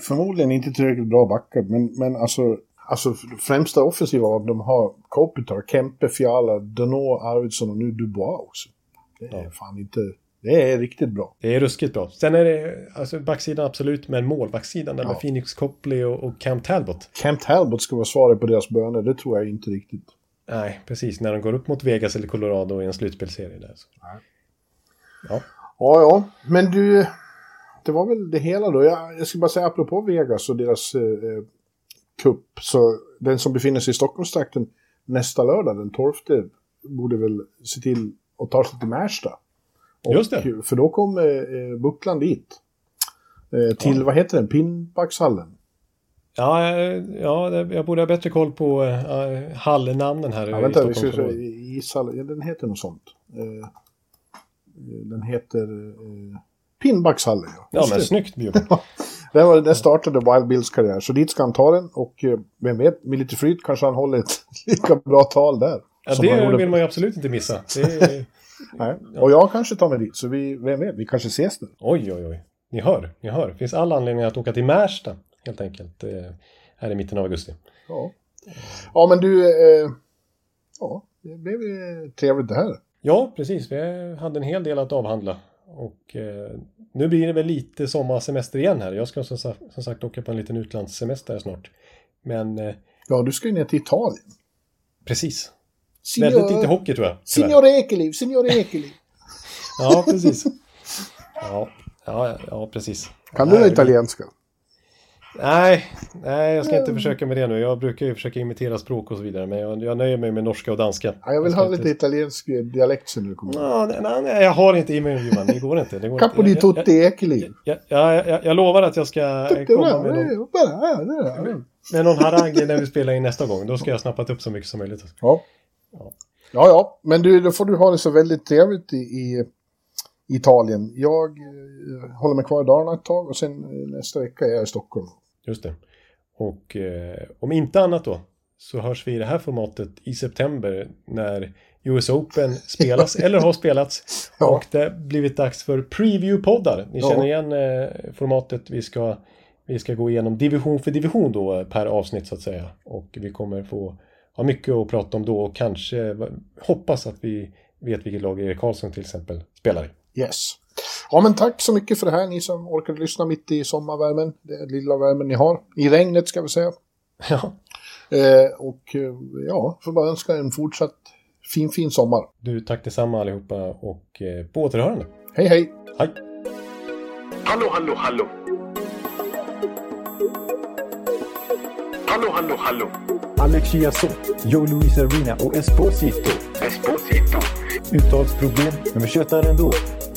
Förmodligen inte tillräckligt bra backar, men, men alltså, alltså främsta offensiva av de har Kopitar, Kempe, Fiala, Dano, Arvidsson och nu Dubois också. Det är Ja. fan inte... Det är riktigt bra. Det är ruskigt bra. Sen är det alltså backsidan absolut, men målvaktssidan där Ja. med Phoenix Copley och, och Cam Talbot. Camp Talbot ska vara svaret på deras böner, det tror jag inte riktigt. Nej, precis. När de går upp mot Vegas eller Colorado i en slutspelserie där. Så. Ja. Ja, ja, men du, det var väl det hela då. Jag, jag ska bara säga apropå Vegas och deras eh, eh, cup, så den som befinner sig i Stockholmstrakten nästa lördag, den 12, borde väl se till att ta sig till Märsta. Och, Just det. För då kommer eh, Buckland dit. Eh, till, Ja. vad heter den, Pinnbackshallen. Ja, eh, ja, jag borde ha bättre koll på uh, hallnamnen här Ja, i vänta, vi ska se, ishallen, ja, den heter något sånt. Eh, den heter eh, Pinnbackshallen, ja. Ja, men det. snyggt Bjurman. Där, var, där startade Wild Bills karriär, så dit ska han ta den och eh, vem vet, med lite flyt kanske han håller ett lika bra tal där. Ja, det gjorde- vill man ju absolut inte missa. Det. Nej. Och jag kanske tar mig dit, så vi, vem vet, vi kanske ses där. Oj, oj, oj. Ni hör, ni hör. Det finns all anledning att åka till Märsta, helt enkelt. eh, Här i mitten av augusti. Ja, ja men du, eh, ja, det blev eh, trevligt det här. Ja, precis. Vi hade en hel del att avhandla. Och eh, nu blir det väl lite sommarsemester igen här. Jag ska som, som sagt åka på en liten utlandssemester snart. Men eh, Ja, du ska ju ner till Italien. precis. Väldigt lite hockey tror jag. tyvärr. Signor Ekeliv, Signor Ekeliv. Ja, precis. Ja, ja, ja precis. Kan du italienska? Nej, nej, jag ska inte försöka med det nu. Jag brukar ju försöka imitera språk och så vidare, men jag, jag nöjer mig med norska och danska. Ja, jag vill ska ha inte- lite italiensk dialekt sen du kommer. Ja, nej, nej, nej, jag har inte i mig Johan. Det går inte. Det går Capo inte. di Jag- tutti jag- Ekeliv. jag, jag, jag, jag, jag lovar att jag ska eh, komma med någon, med någon harang när vi spelar in nästa gång. Då ska jag snappat upp så mycket som möjligt. Ja. Ja, ja, men du, då får du ha det så väldigt trevligt i, i Italien. Jag eh, håller mig kvar i Dalarna ett tag och sen eh, nästa vecka är jag i Stockholm. Just det. Och eh, om inte annat då så hörs vi i det här formatet i september när US Open spelas eller har spelats. Ja. Och det blivit dags för preview-poddar. Ni Ja. känner igen eh, formatet. Vi ska, vi ska gå igenom division för division då eh, per avsnitt så att säga. Och vi kommer få ha mycket att prata om då och kanske hoppas att vi vet vilket lag Erik Karlsson till exempel spelar i. Yes. Ja, men tack så mycket för det här, ni som orkade lyssna mitt i sommarvärmen. Den lilla värmen ni har. I regnet ska vi säga. Ja, Eh, och eh, ja, får bara önska en fortsatt fin, fin sommar. du tack detsamma allihopa och eh, på återhörande. Hej, hej! Hej! Hallå, hallå, hallå. Hallå, hallå, hallå. Alex Chiazot, Joe Luis Arena och Esposito. Esposito. Uttalsproblem, men vi tjötar ändå.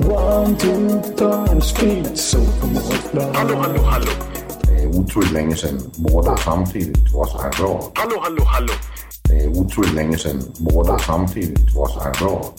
One, two, time, speed, so Hallå, hallå, hallå. Det är otroligt länge sedan båda samtidigt var så här bra. Hallå, hallå, hallå. Det är otroligt länge sedan båda samtidigt var så här bra.